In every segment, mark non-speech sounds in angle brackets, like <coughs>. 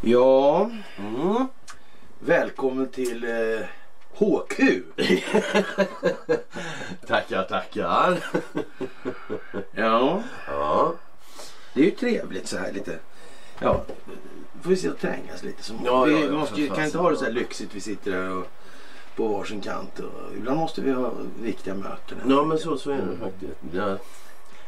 Ja, Mm. välkommen till eh, HQ. <laughs> Tackar, tackar. <laughs> Ja, Ja. det är ju trevligt så här lite. Ja, får vi sitta och trängas lite. Som, Ja, vi ja, måste, ju- kan inte ha det så här lyxigt. Vi sitter där och på varsin kant. Och ibland måste vi ha viktiga möten. ja, men så, så är det faktiskt. Ja.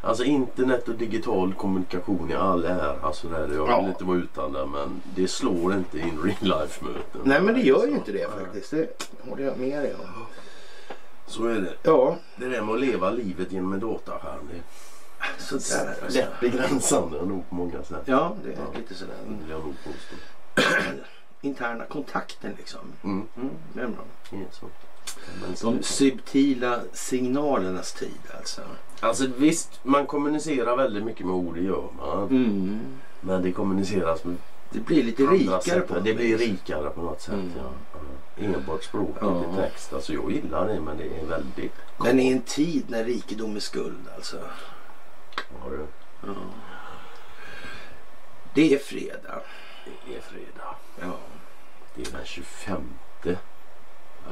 Alltså internet och digital kommunikation i all ära. Alltså det jag vill Ja. inte vara utan det men det slår inte in real life möten. Nej, men det gör ju inte det faktiskt. Det håller jag med dig om. Så är det. Ja, Det där med att leva livet genom en dataskärm. Det sådär. är Alltså. lätt begränsande nog på många sätt. Ja, det är Ja. lite sådär. Vill jag nog påstå. <clears throat> Interna kontakten liksom. Mm. Mm, det är bra. Men så- De subtila signalernas tid alltså. Alltså visst, man kommunicerar väldigt mycket med ord, det gör man. Mm. Men det kommuniceras med Det blir lite rikare sätt. på Det blir rikare på något sätt. Mm. Ja. Enbart språk, Ja. inte text. Alltså jag gillar det men det är väldigt... Men i en tid när rikedom är skuld alltså. Ja, det- Ja. Det är fredag. Det är fredag. Ja. Det är den 25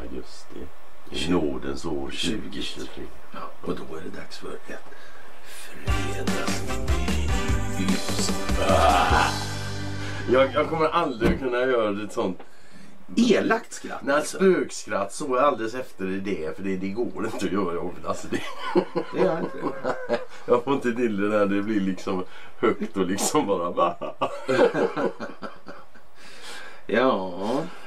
augusti. I nådens år 2023. ja. Och då är det dags för ett fredagsmys. Jag, jag kommer aldrig kunna göra ett sånt Elakt skratt när alltså. spökskratt så alldeles efter det för det, det går inte att göra. Alltså det, Det gör inte det. jag får inte till det där. Det blir liksom högt och liksom bara... <laughs> Ja,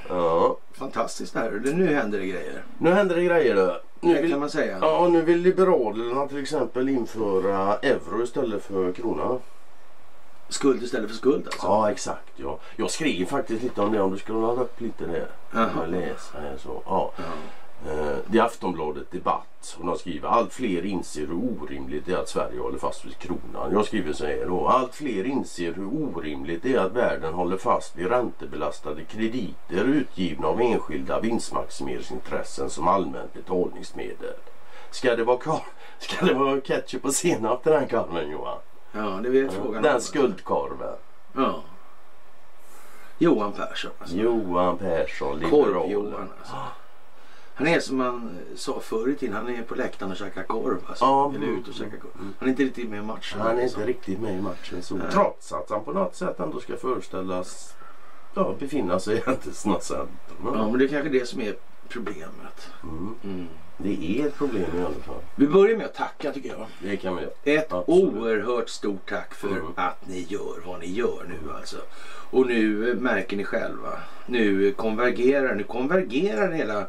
Ja. fantastiskt det här. Det- Nu händer det grejer. Nu händer det grejer då. Nu Det vill, kan man säga. ja, nu vill Liberalerna till exempel införa euro istället för krona. Skuld istället för skuld alltså. Ja exakt. Ja. Jag skrev faktiskt lite om det om du skulle ladda upp lite där. Läsa så. Ja. Ja. Eh, Det är Aftonbladet Debatt och de skriver allt fler inser hur orimligt det är att Sverige håller fast vid kronan. Jag skriver så här då. Allt fler inser hur orimligt det är att världen håller fast vid räntebelastade krediter utgivna av enskilda vinstmaximeringsintressen som allmänt betalningsmedel. Ska det vara, ka- <laughs> ska det vara ketchup och senap till den korven Johan? Ja, det är frågan. Den skuldkorven. Ja. Johan Persson alltså. Johan Persson, Liberalerna. Korv-Johan alltså. Han är som man sa förr i tiden. Han är på läktaren och käkar korv. Alltså. Ja. Eller ute och käkar korv. Mm. Han är inte riktigt med i matchen. Han är liksom. inte riktigt med i matchen så. Nej. Trots att han på något sätt ändå ska föreställas ja, befinna sig <laughs> i händelserna centrum. Ja, men det är kanske det som är problemet. Mm. Mm. Det är ett problem i alla fall. Vi börjar med att tacka tycker jag. Det kan vi göra. Ett Absolut. oerhört stort tack för Mm. att ni gör vad ni gör nu alltså. Och nu eh, märker ni själva. Nu konvergerar, nu konvergerar hela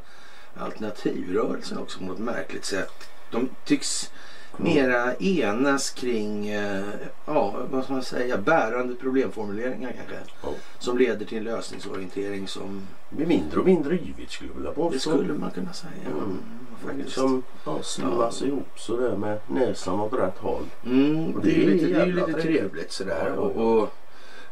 alternativrörelsen också på något märkligt sätt. De tycks mera enas kring, eh, ja vad ska man säga, bärande problemformuleringar kanske. Ja. Som leder till en lösningsorientering som, Det blir mindre och mindre yvigt skulle jag vilja det påstå. skulle man kunna säga. Mm. Mm. Som ja, slummas ihop sådär med näsan åt rätt håll. Mm, Och det, är ju lite, det är lite trevligt. trevligt sådär. Ja, ja, Och, och,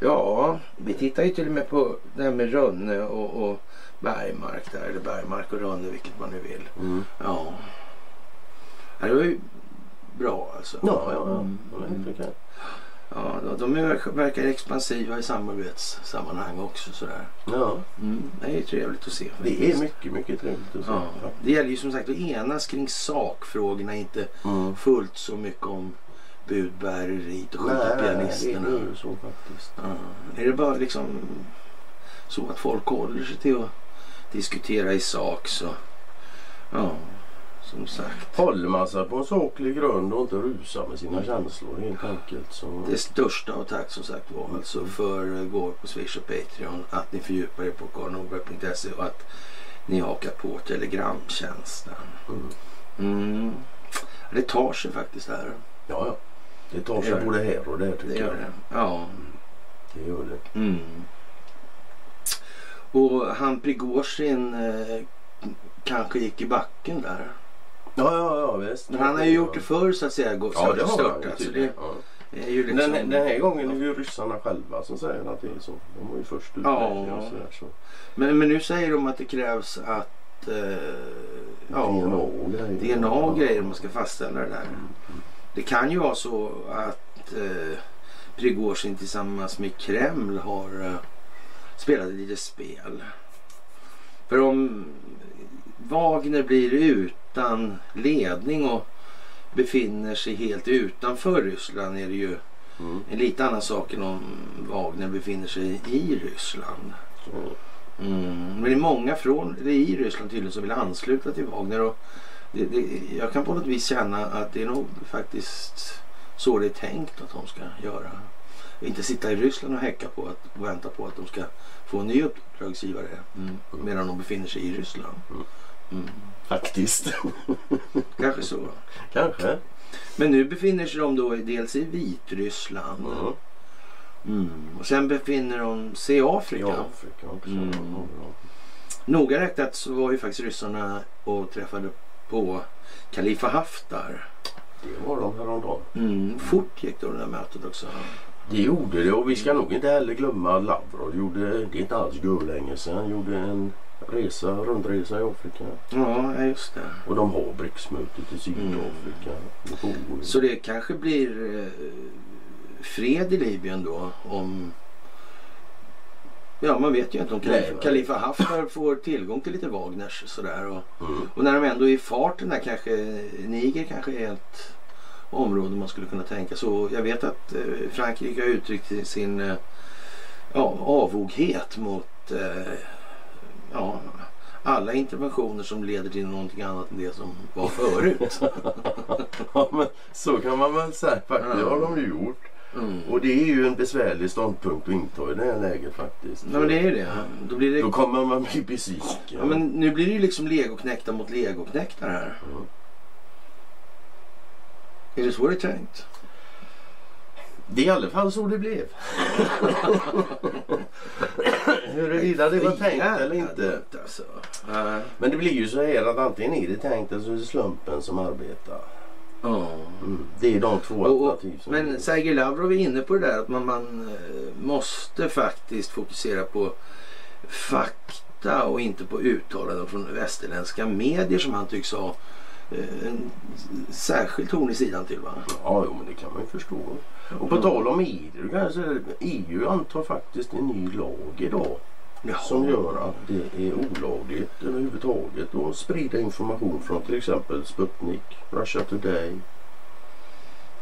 ja, vi tittar ju till och med på det här med Rönne och, och Bergmark där. Eller Bergmark och Rönne, vilket man nu vill. Mm. Ja. det var ju bra alltså. Ja, ja, ja. Mm. Ja, de, är- verkar expansiva i samarbetssammanhang också sådär. Ja, Mm, det är ju trevligt att se. det är faktiskt. mycket, mycket trevligt att se. Ja, det gäller ju som sagt att enas kring sakfrågorna, inte Mm. fullt så mycket om budbäreriet och Nej, skjuta det är pianisterna. ju så faktiskt. Ja. Är det bara liksom så att folk håller sig till att diskutera i sak så ja, som sagt. Håller man sig på en saklig grund och inte rusar med sina känslor helt enkelt. Så... Det största av tack som sagt var alltså för går på Swish och Patreon att ni fördjupar er på karlnorberg.se och att ni hakar på telegramtjänsten. Mm. Mm. Det tar sig faktiskt här. Ja, ja. Det tar Det sig det. både här och där tycker Det jag. det. Ja. Det gör det. Mm. Och han Prigozjin eh, kanske gick i backen där. Ja, ja, ja visst. Men han har ju gjort det förr så att säga. Gå, Ja, det har han alltså, det Ja. är ju liksom... Den, den här gången är det ju ryssarna själva som säger att det är så. De var ju först ut Ja. så. men, men nu säger de att det krävs att eh, Ja, DNA och grejer. DNA grejer man ska fastställa det där. Det kan ju vara så att eh, Prigozjin tillsammans med Kreml har eh, spelat ett litet spel. För om Wagner blir utan ledning och befinner sig helt utanför Ryssland är det ju Mm. en lite annan sak än om Wagner befinner sig i Ryssland. Så. Mm. Men det är många från, eller i Ryssland tydligen som vill ansluta till Wagner. Och det, det, jag kan på något vis känna att det är nog faktiskt så det är tänkt att de ska göra. Inte sitta i Ryssland och häcka på att, och vänta på att de ska få en ny uppdragsgivare mm. medan de befinner sig i Ryssland. Mm. Faktiskt. <laughs> Kanske så. Kanske. Men nu befinner sig de då dels i Vitryssland Mm. mm. och sen befinner de sig i Afrika. I Afrika också. Mm. Noga räknat så var ju faktiskt ryssarna och träffade på Khalifa Haftar. Det var de häromdagen. Mm. Fort gick då det där mötet också. Det gjorde det och vi ska nog inte heller glömma Lavrov. Gjorde, det är inte alls länge sedan. Gjorde en resa, rundresa i Afrika. Ja, just det. Och de har BRICS-mötet i Sydafrika. Pågår. Så det kanske blir eh, fred i Libyen då om... Ja, man vet ju inte om Nej, Khalifa, Haftar får tillgång till lite Wagners sådär. Och, Mm. och när de ändå är i farten där kanske Niger kanske är ett område man skulle kunna tänka så. Jag vet att eh, Frankrike har uttryckt sin eh, ja, avoghet mot eh, ja, alla interventioner som leder till någonting annat än det som var förut. <laughs> Ja, men så kan man väl säga. Faktiskt Ja. har de ju gjort. Mm. Och det är ju en besvärlig ståndpunkt att inta i det här läget faktiskt. Nej, men det är ju det. Då blir det Då kommer man bli besviken. Ja, men nu blir det ju liksom legoknektar mot legoknektar här. Mm. Är det så det är tänkt? Det är i alla fall så det blev. <laughs> Huruvida det var tänkt eller inte. Alltså. Men det blir ju så här att antingen är det tänkt eller så är det slumpen som arbetar. Mm. Det är de två Och, och, alternativ som men Sergej Lavrov är inne på det där att man, man eh, måste faktiskt fokusera på fakta och inte på uttalanden från västerländska medier som han tycks ha en särskild ton i sidan till. Va? Ja, jo, men det kan man ju förstå. Och på tal om EU, säga, EU antar faktiskt en ny lag idag. Jaha. Som gör att det är olagligt överhuvudtaget att sprida information från till exempel Sputnik, Russia Today.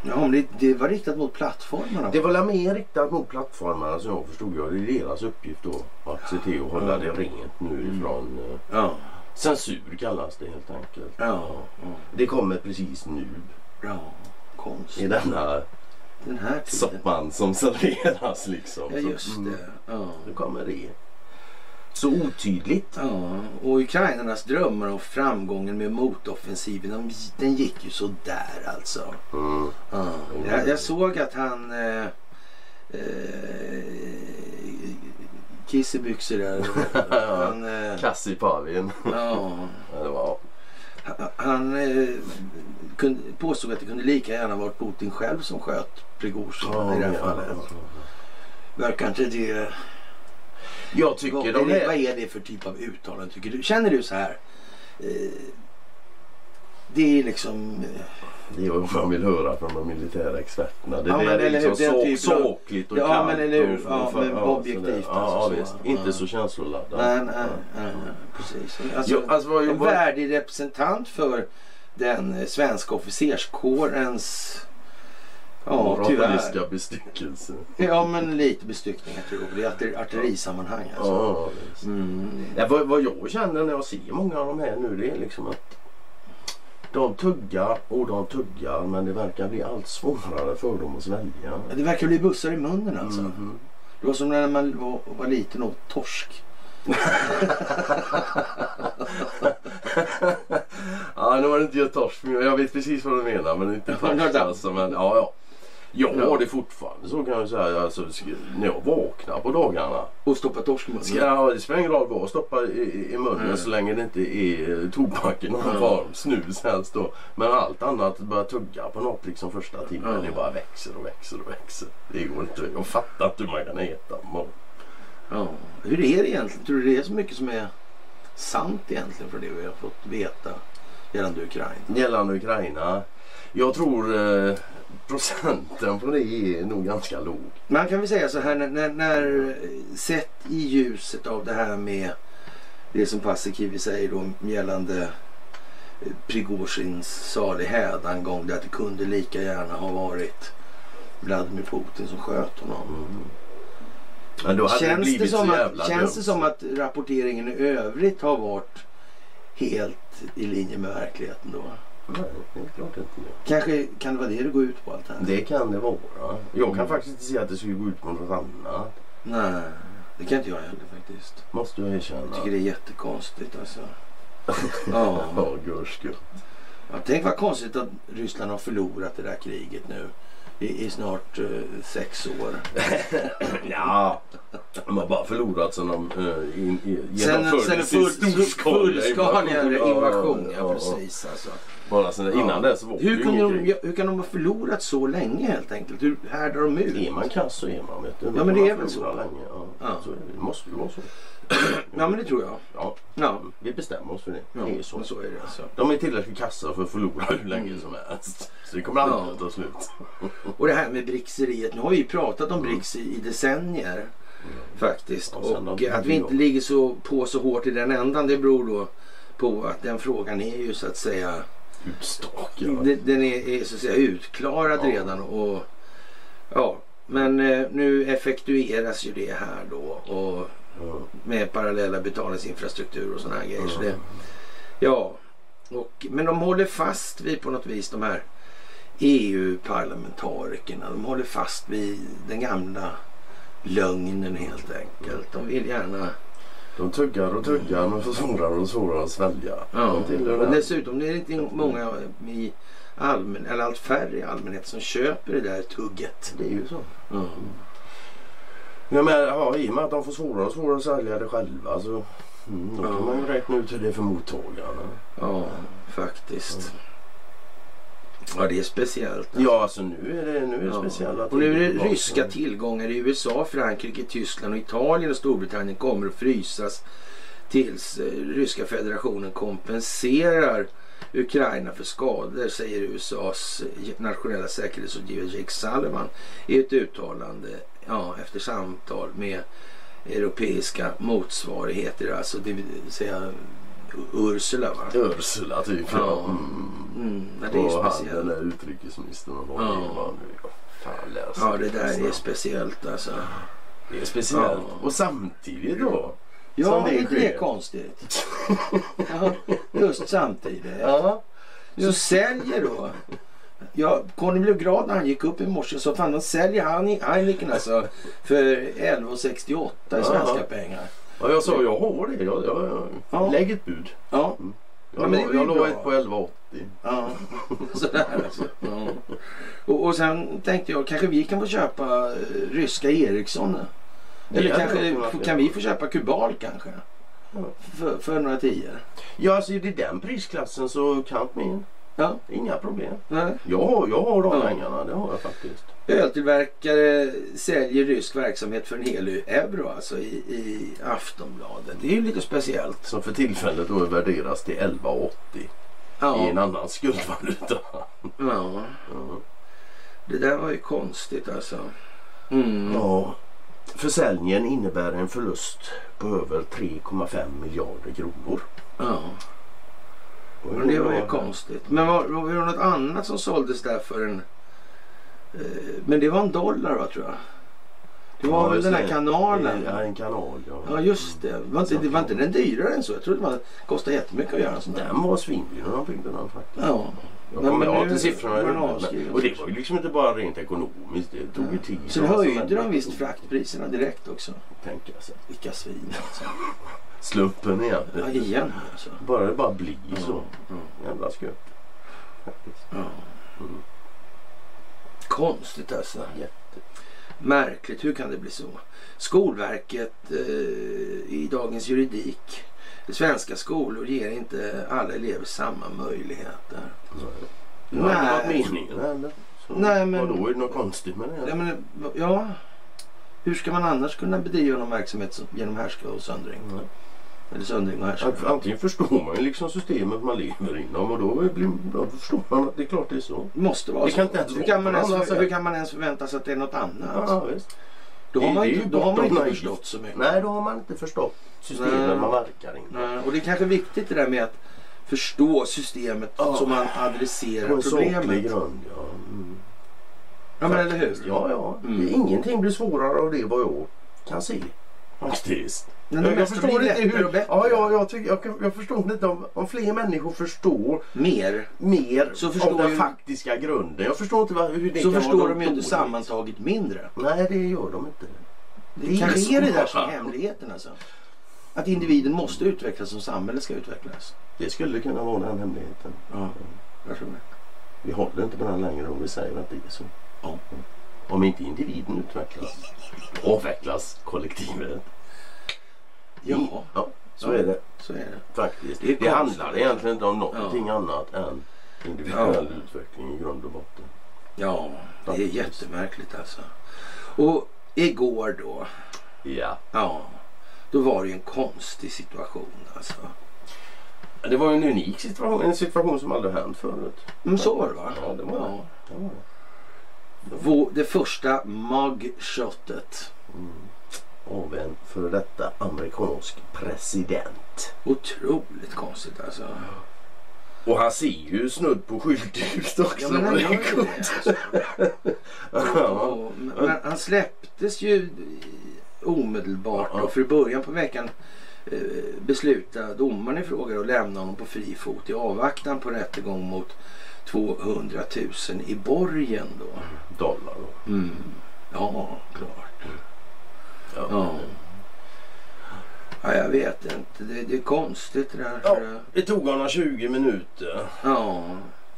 Ja, men det, det var riktat mot plattformarna. Det var mer riktat mot plattformarna som jag förstod jag. Det är deras uppgift då att se till att hålla det rent nu ifrån eh, Ja, censur kallas det helt enkelt. ja, ja, Det kommer precis nu ja. Konst. i denna Den här tiden. soppan som serveras liksom. Ja, just mm, det. Ja. Nu kommer det. Så otydligt. Ja, och ukrainarnas drömmar om framgången med motoffensiven, de, den gick ju så där alltså. Mm. Ja. Jag, jag såg att han... Eh, eh, Kissebyxor där. <laughs> Han, eh, Kassi Pavin. ja, <laughs> Ja, det var, han eh, kunde, påstod att det kunde lika gärna varit Putin själv som sköt Prigozjin i det här fallet. Verkar inte det... Jag tycker Vad, de är det, vad här... är det för typ av uttalande tycker du? Känner du så här? Eh, det är liksom... Eh, Det är vad man vill höra från de militära experterna. Det Ja, där är liksom så, typen av- sakligt och Ja, kallt. men eller hur. Ja, och- men ja, objektivt sådär. alltså, Ja, så. Ja. Inte så känsloladdat. nej, nej, Ja. nej, nej, precis. Alltså, Jo, alltså, vad, en vad, värdig representant för den eh, svenska officerskårens... Ja, moraliska bestyckelse. Ja, men lite tror jag. Är arter- artillerisammanhang alltså. Ja. Mm. Ja, vad, vad jag känner när jag ser många av de här nu det är liksom att de tuggar och de tuggar men det verkar bli allt svårare för dem att svälja. Ja, Det verkar bli bussar i munnen alltså. Mhm. Det var som när man var, var liten och åt torsk. <laughs> Ja, nu var det inte jag torsk jag vet precis vad du menar men inte torsk alltså. Men, ja, ja. Jag Ja. har det fortfarande så kan jag säga. Alltså, när jag vaknar på dagarna. Och stoppa torsk i munnen. Ska, ja, det spelar ingen roll vad jag stoppar i, i, munnen Mm. så länge det inte är eh, tobak i någon Mm. form. Snus helst då. Men allt annat börjar tugga på något liksom första timmen. Mm. Det bara växer och växer och växer. Det går inte. Jag fattar inte hur man kan äta. Ja. Hur är det egentligen? Tror du det är så mycket som är sant egentligen för det vi har fått veta? gällande Ukraina? Gällande Ukraina. Jag tror eh, procenten på det är nog ganska låg. Man kan väl säga så här när, när, när sett i ljuset av det här med det som Paasikivi säger då gällande eh, Prigozjins salig hädangång det att det kunde lika gärna ha varit Vladimir Putin som sköt honom. Mm. Men då hade det Känns, det blivit som så att, känns det som att rapporteringen i övrigt har varit helt i linje med verkligheten då? Kanske kan det vara det det går ut på allt det här? Det kan det vara. Jag kan faktiskt inte se att det skulle gå ut på något annat. Nej, det kan inte jag heller faktiskt. Måste jag erkänna. Jag tycker det är jättekonstigt alltså. <laughs> Ja. Ja, görskull. Ja, tänk vad konstigt att Ryssland har förlorat det där kriget nu i, i snart eh, sex år. <laughs> Ja, de har bara förlorat sen de in, Sen, genomförde sen en sin full, fullskaliga invasion. Ja, ja, precis alltså. Bara sen, innan Ja. dess var Hur ingen de, hur kan de ha förlorat så länge helt enkelt? Hur härdar de ut? Är man kass så är man vet du. Ja, men det är väl så. Länge, ja. Ja. Så det måste ju vara så. Ja, men det tror jag. Ja, Ja, vi bestämmer oss för det. ja det är så. så är det alltså. De är tillräckligt kassa för att förlora hur länge Mm. som helst. Så det kommer aldrig Ja. att ta slut. Och det här med brickseriet. Nu har vi ju pratat om Brix i, i decennier faktiskt. Och sen Och de- att vi inte ligger så på så hårt i den ändan det beror då på att den frågan är ju så att säga Utstakad. Den, den är, är så att säga utklarad Ja. redan och ja, men eh, nu effektueras ju det här då och Ja. Med parallella betalningsinfrastruktur och sådana här grejer. Så det, Mm. ja, och, men de håller fast vid på något vis de här EU-parlamentarikerna. De håller fast vid den gamla lögnen helt enkelt. De vill gärna De tuggar och tuggar men får svårare och svårare att svälja. Ja, De och dessutom är det inte många i allmän, eller allt färre i allmänhet som köper det där tugget. Det är ju så. Ja. Ja, men, ja, I och med att de får svårare och svårare att sälja det själva så mm, då Ja. kan man ju räkna ut hur det är för mottagarna. ja, faktiskt. Ja, det är speciellt. Ja, alltså nu är det, nu är det Ja. speciella Och nu är det ryska gång. tillgångar i USA, Frankrike, Tyskland och Italien och Storbritannien kommer att frysas tills eh, ryska federationen kompenserar Ukraina för skador, säger USAs nationella säkerhetsrådgivare Jake Sullivan i ett uttalande ja, efter samtal med europeiska motsvarigheter, alltså det vill säga Ursula. Va? Ursula typ. Ja. Mm. Mm, ja, det är och han den speciellt. där utrikesministern och vad Ja. nu. Fan Ja, det där är speciellt alltså. Det är speciellt. Ja. Och samtidigt då. Ja, det inte det konstigt? <laughs> ja, just samtidigt. Ja. Så säljer då. Ja, Conny blev glad när han gick upp i morse så fan de säljer han Heineken alltså för 11,68 i svenska pengar. ja, jag sa jag har det. Jag, jag, jag, Ja. Lägg ett bud. Ja, Jag, Ja, men det jag bra. ett på 11,80. ja. <laughs> sådär alltså. Ja. Och, och sen tänkte jag kanske vi kan få köpa eh, ryska Ericsson. Eller kanske kan vi få köpa Kubal kanske? För, för några tior. Ja, alltså i den prisklassen så count me in. Ja. Inga problem. Nej. Jag har, jag har de pengarna, det har jag faktiskt. Öltillverkare säljer rysk verksamhet för en hel euro alltså i, i Aftonbladet. Det är ju lite speciellt. Som för tillfället då värderas till 11,80 i Ja, en annan skuldvaluta. <laughs> ja. Ja. det där var ju konstigt alltså. Mm. Ja. Försäljningen innebär en förlust på över 3,5 miljarder kronor. Ja, men det var ju konstigt. Men var, var det något annat som såldes där för en... Eh, men det var en dollar va tror jag? Det var Ja, väl den här kanalen? Ja, en kanal ja. Ja just det. Var inte, det var inte den dyrare än så? Jag trodde det kostade jättemycket att göra en sån där. Den var svindyr när de byggde den faktiskt. Ja. Jag kommer ihåg till siffrorna. Och det var ju liksom inte bara rent ekonomiskt. Det tog ju tid. Sen höjde de visst fraktpriserna direkt också. Tänka sig. Vilka svin alltså. <laughs> Slumpen igen. Ja, igen alltså. Bara det bara blir så. Ja, Jävla skumt. Ja. Mm. Konstigt alltså. Jätte. Märkligt, hur kan det bli så? Skolverket eh, i Dagens Juridik. Svenska skolor ger inte alla elever samma möjligheter. Det inte Nej. varit meningen heller. Så Nej, men- Vadå, är det något konstigt med det? Ja, men, ja, hur ska man annars kunna bedriva någon verksamhet genom härska och söndring? Nej. Eller söndring och Att. Antingen förstår man ju liksom systemet man lever inom och då, blir, då förstår man att det är klart det är så. Det måste vara Det så. kan inte ens hur, kan man på ens, sätt. hur kan man ens förvänta sig att det är något annat? Ja, visst. Då har man, inte, då har man inte förstått så mycket. Nej, då har man inte förstått systemet Nej. man verkar in. Nej, Och det är kanske viktigt det där med att förstå systemet Ja. så man På adresserar saklig problemet. grund, ja. Mm. Ja men eller hur? Ja, ja. Mm. Ingenting blir svårare av det vad jag kan se. Faktiskt. Men det jag, förstår inte hur... bättre. Ja, ja, jag, tycker, jag, jag förstår inte om, om fler människor förstår Mer. mer Så förstår av den ju- faktiska grunden. Jag förstår inte vad, hur det Så kan förstår vara de ju inte sammantaget mindre. Nej, det gör de inte. Det så. är det där som är hemligheten alltså. Att individen måste utvecklas som samhället ska utvecklas. Det skulle kunna vara den hemligheten. Ja, jag tror det. Vi håller inte på den längre om vi säger att det är så. Ja. Om inte individen utvecklas, avvecklas kollektivet. Ja, ja så Ja. är det så är det. faktiskt. Det Det, handlar egentligen inte om någonting annat än individuell Ja. utveckling i grund och botten. Ja, det är jättemärkligt alltså. Och igår då, Ja. ja, då var det en konstig situation alltså. Det var en unik situation, en situation som aldrig hänt förut. Men så var det va? Ja, det var det. Ja. Det var det. Vår, det första mugshotet. Mm. Av en före detta amerikansk president. Otroligt konstigt alltså. Och han ser ju snudd på skyldig ut också. Ja men han gör ju det. <laughs> Alltså. Ja. Men han släpptes ju omedelbart Ja. och för i början på veckan eh, beslutade domaren i fråga att lämna honom på fri fot i avvaktan på rättegång mot 200 000 i borgen då. Dollar då. Mm. Ja, klart. Ja. Ja. ja, jag vet inte. Det, det är konstigt det där. Ja. Det tog honom 20 minuter. ja.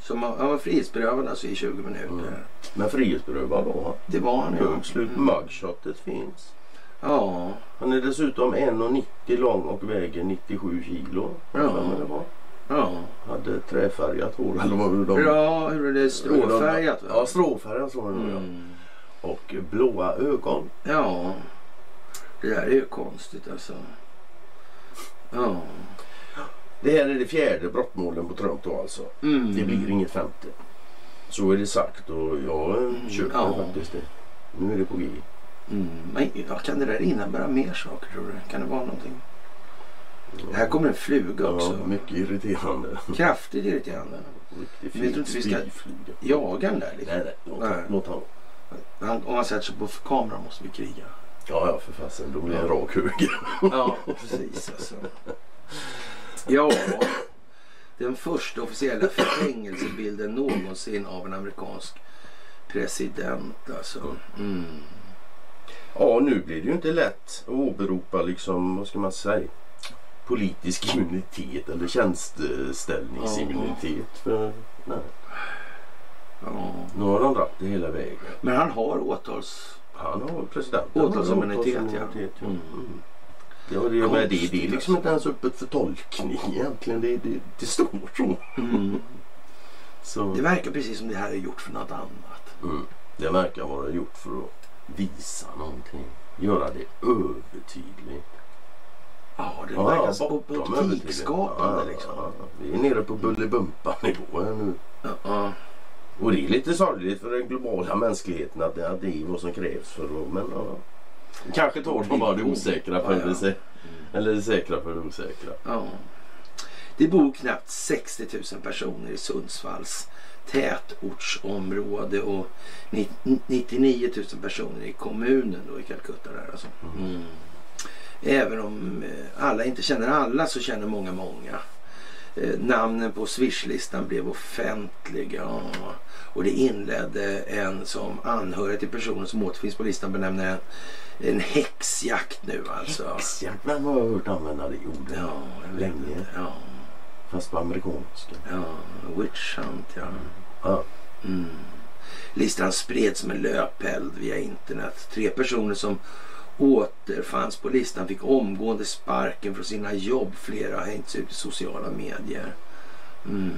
Så man, han var frihetsberövad alltså i 20 minuter. Mm. Men frihetsberövad var han. Det var han ju. Punkt slut. Mm. Mugshotet finns. Ja. Han är dessutom 1,90 lång och väger 97 kilo. Ja. Det var. Ja. Hade träfärgat hår eller vad de... Ja, hur är det? Stråfärgat va? Ja, stråfärgat ja. Mm. Och blåa ögon. Ja, det där är ju konstigt alltså. Ja. Det här är det fjärde brottmålen på Trump då alltså. Mm. Det blir inget femte. Så är det sagt och jag köper Ja. faktiskt det. Nu är det på G. Mm. Men ja, kan det där innebära mer saker tror du? Kan det vara någonting? Här kommer en fluga också. Ja, mycket irriterande. Kraftigt irriterande. Jag tror inte vi ska jaga den där liksom. Nej, nej. Låt, Nej. låt. Han, om han sätter sig på kameran måste vi kriga. Ja, ja för fasen. Då blir det en Ja. rak höger. Ja, precis alltså. Ja, den första officiella fängelsebilden någonsin av en amerikansk president alltså. Mm. Ja, nu blir det ju inte lätt att åberopa liksom, vad ska man säga, politisk immunitet eller tjänsteställningsimmunitet. För, nej, Ja. nu har de dragit det hela vägen. Men han har åtals... Han har presidenten. Åtalsimmunitet, har ja. åtalsimmunitet, ja. Mm. Mm. Ja, det, men det, det är liksom inte ens öppet för tolkning egentligen. Det, det, det står så. Mm. så Det verkar precis som det här är gjort för något annat. mm. Det verkar vara gjort för att visa någonting. Göra det övertydligt. Ja, det Ja, verkar ja, optikskapande övertydligt. liksom. Ja, ja. Vi är nere på bullybumpa-nivå nu. Ja, ja. Och det är lite sorgligt för den globala mänskligheten att det, är vad som krävs för att... Men ja. Kanske tar de bara det osäkra för Ja, ja. det sä- Eller det säkra för det osäkra. Ja. Det bor knappt 60 000 personer i Sundsvalls tätortsområde och ni- 99 000 personer i kommunen då i Calcutta. Där alltså. Mm. Även om eh, alla inte känner alla så känner många många. Eh, Namnen på swishlistan blev offentliga och det inledde en som anhörig till personen som återfinns på listan benämner en, en häxjakt nu alltså. Häxjakt, vem har jag hört använda det ordet? Ja, Länge. Ja, Fast på amerikanska. ja, witch hunt ja. Ja. Mm. Listan spreds som en löpeld via internet. Tre personer som återfanns på listan fick omgående sparken från sina jobb. Flera har hängts ut i sociala medier. Mm.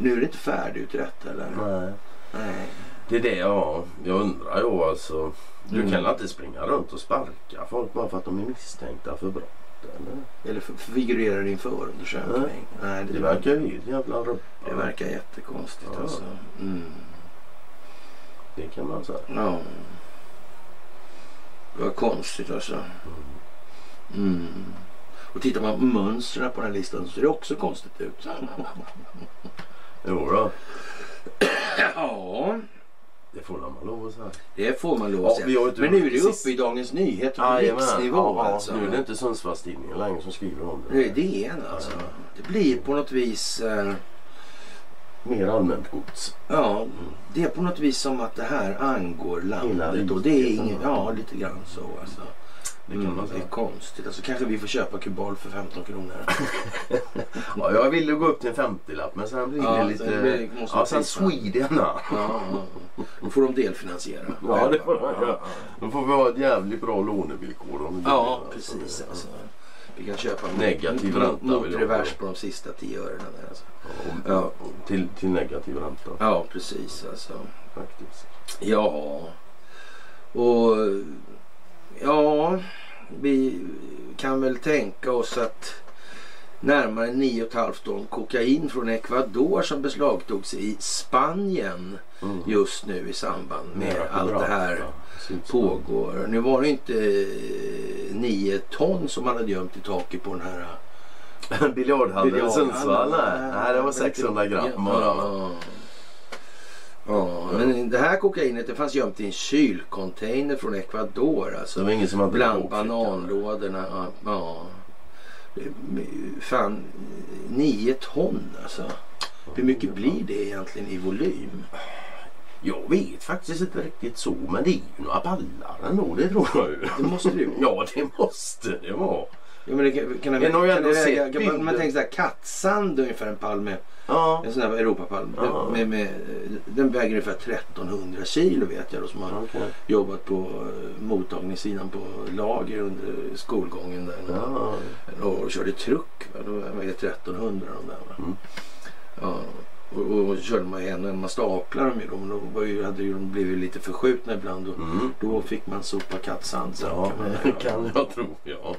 Nu är det inte färdigutrett eller? Nej. Nej. Det är det ja. Jag undrar ju alltså. Du Mm. kan inte springa runt och sparka folk bara för att de är misstänkta för brott. eller? Eller figurerar i en förundersökning. Nej, det, Det verkar ju helt jävla ruppa. det verkar jättekonstigt Ja. alltså. Mm. Det kan man säga. Ja. Vad konstigt alltså. Mm. Och tittar man på mönstren på den här listan så ser det också konstigt ut. <laughs> Jo då, Ja, det får man lov att säga. det får man lov Ja, att säga. inte Men nu är det uppe i Dagens Nyheter på riksnivå Ja, ja, alltså. Nu är det inte Sundsvallstidningen längre som skriver om det. Nu är det en alltså. Det blir på något vis... Eh, Mer allmänt gods. ja, det är på något vis som att det här angår landet. Och det är ingen... ja. Lite grann så alltså. Det kan Mm, det är konstigt. Alltså kanske vi får köpa Kubal för 15 kronor. <laughs> Ja, jag ville gå upp till en 50-lapp men sen blir Ja, det lite... måste ja, sen. Sweden. Ja, Ja. Då får de delfinansiera. Ja, det får göra. Då får vi ha ett jävligt bra lånevillkor. Om det Ja, det, precis. alltså. Vi kan köpa Negativ mot- ränta mot revers på de sista 10 örena. Där, alltså. Ja, Ja. Till, till negativ ränta Ja, precis. Alltså. faktiskt. Ja, och ja, vi kan väl tänka oss att närmare 9,5 ton kokain från Ecuador som beslagtogs i Spanien Mm. just nu i samband med Nära allt det här Sydspanien. pågår. Nu var det inte eh, 9 ton som man hade gömt i taket på den här <laughs> Biljardhallen i biljardhallen. Sundsvall? Nej. Det var 600 gram bara. Ja. Ja, men det här kokainet det fanns gömt i en kylcontainer från Ecuador. Så Alltså, det var ingen som hade bland bananlådorna. Ja, ja. Fan, nio ton alltså. Hur mycket blir det egentligen i volym? Jag vet faktiskt inte riktigt så men det är ju några ballar ändå det tror jag. Det måste det ju vara. Ja det måste det vara. Ja, men det kan, kan, Jag har ju ändå det sett man, tänker såhär kattsand ungefär en palm med. Ja. En sån här Europapalm. Ja. Med, med, den väger ungefär 1300 kilo vet jag då som har Okej. jobbat på eh, mottagningssidan på lager under skolgången där. Ja. Och körde truck. Va? Då vägde 1300 de där. Mm. Ja. Och körde man en och en, man staplar dem ju. De, då var ju, hade ju de blivit lite förskjutna ibland. Och, Mm. Då fick man sopa kattsand. Ja, kan det <laughs> kan jag tro. Ja.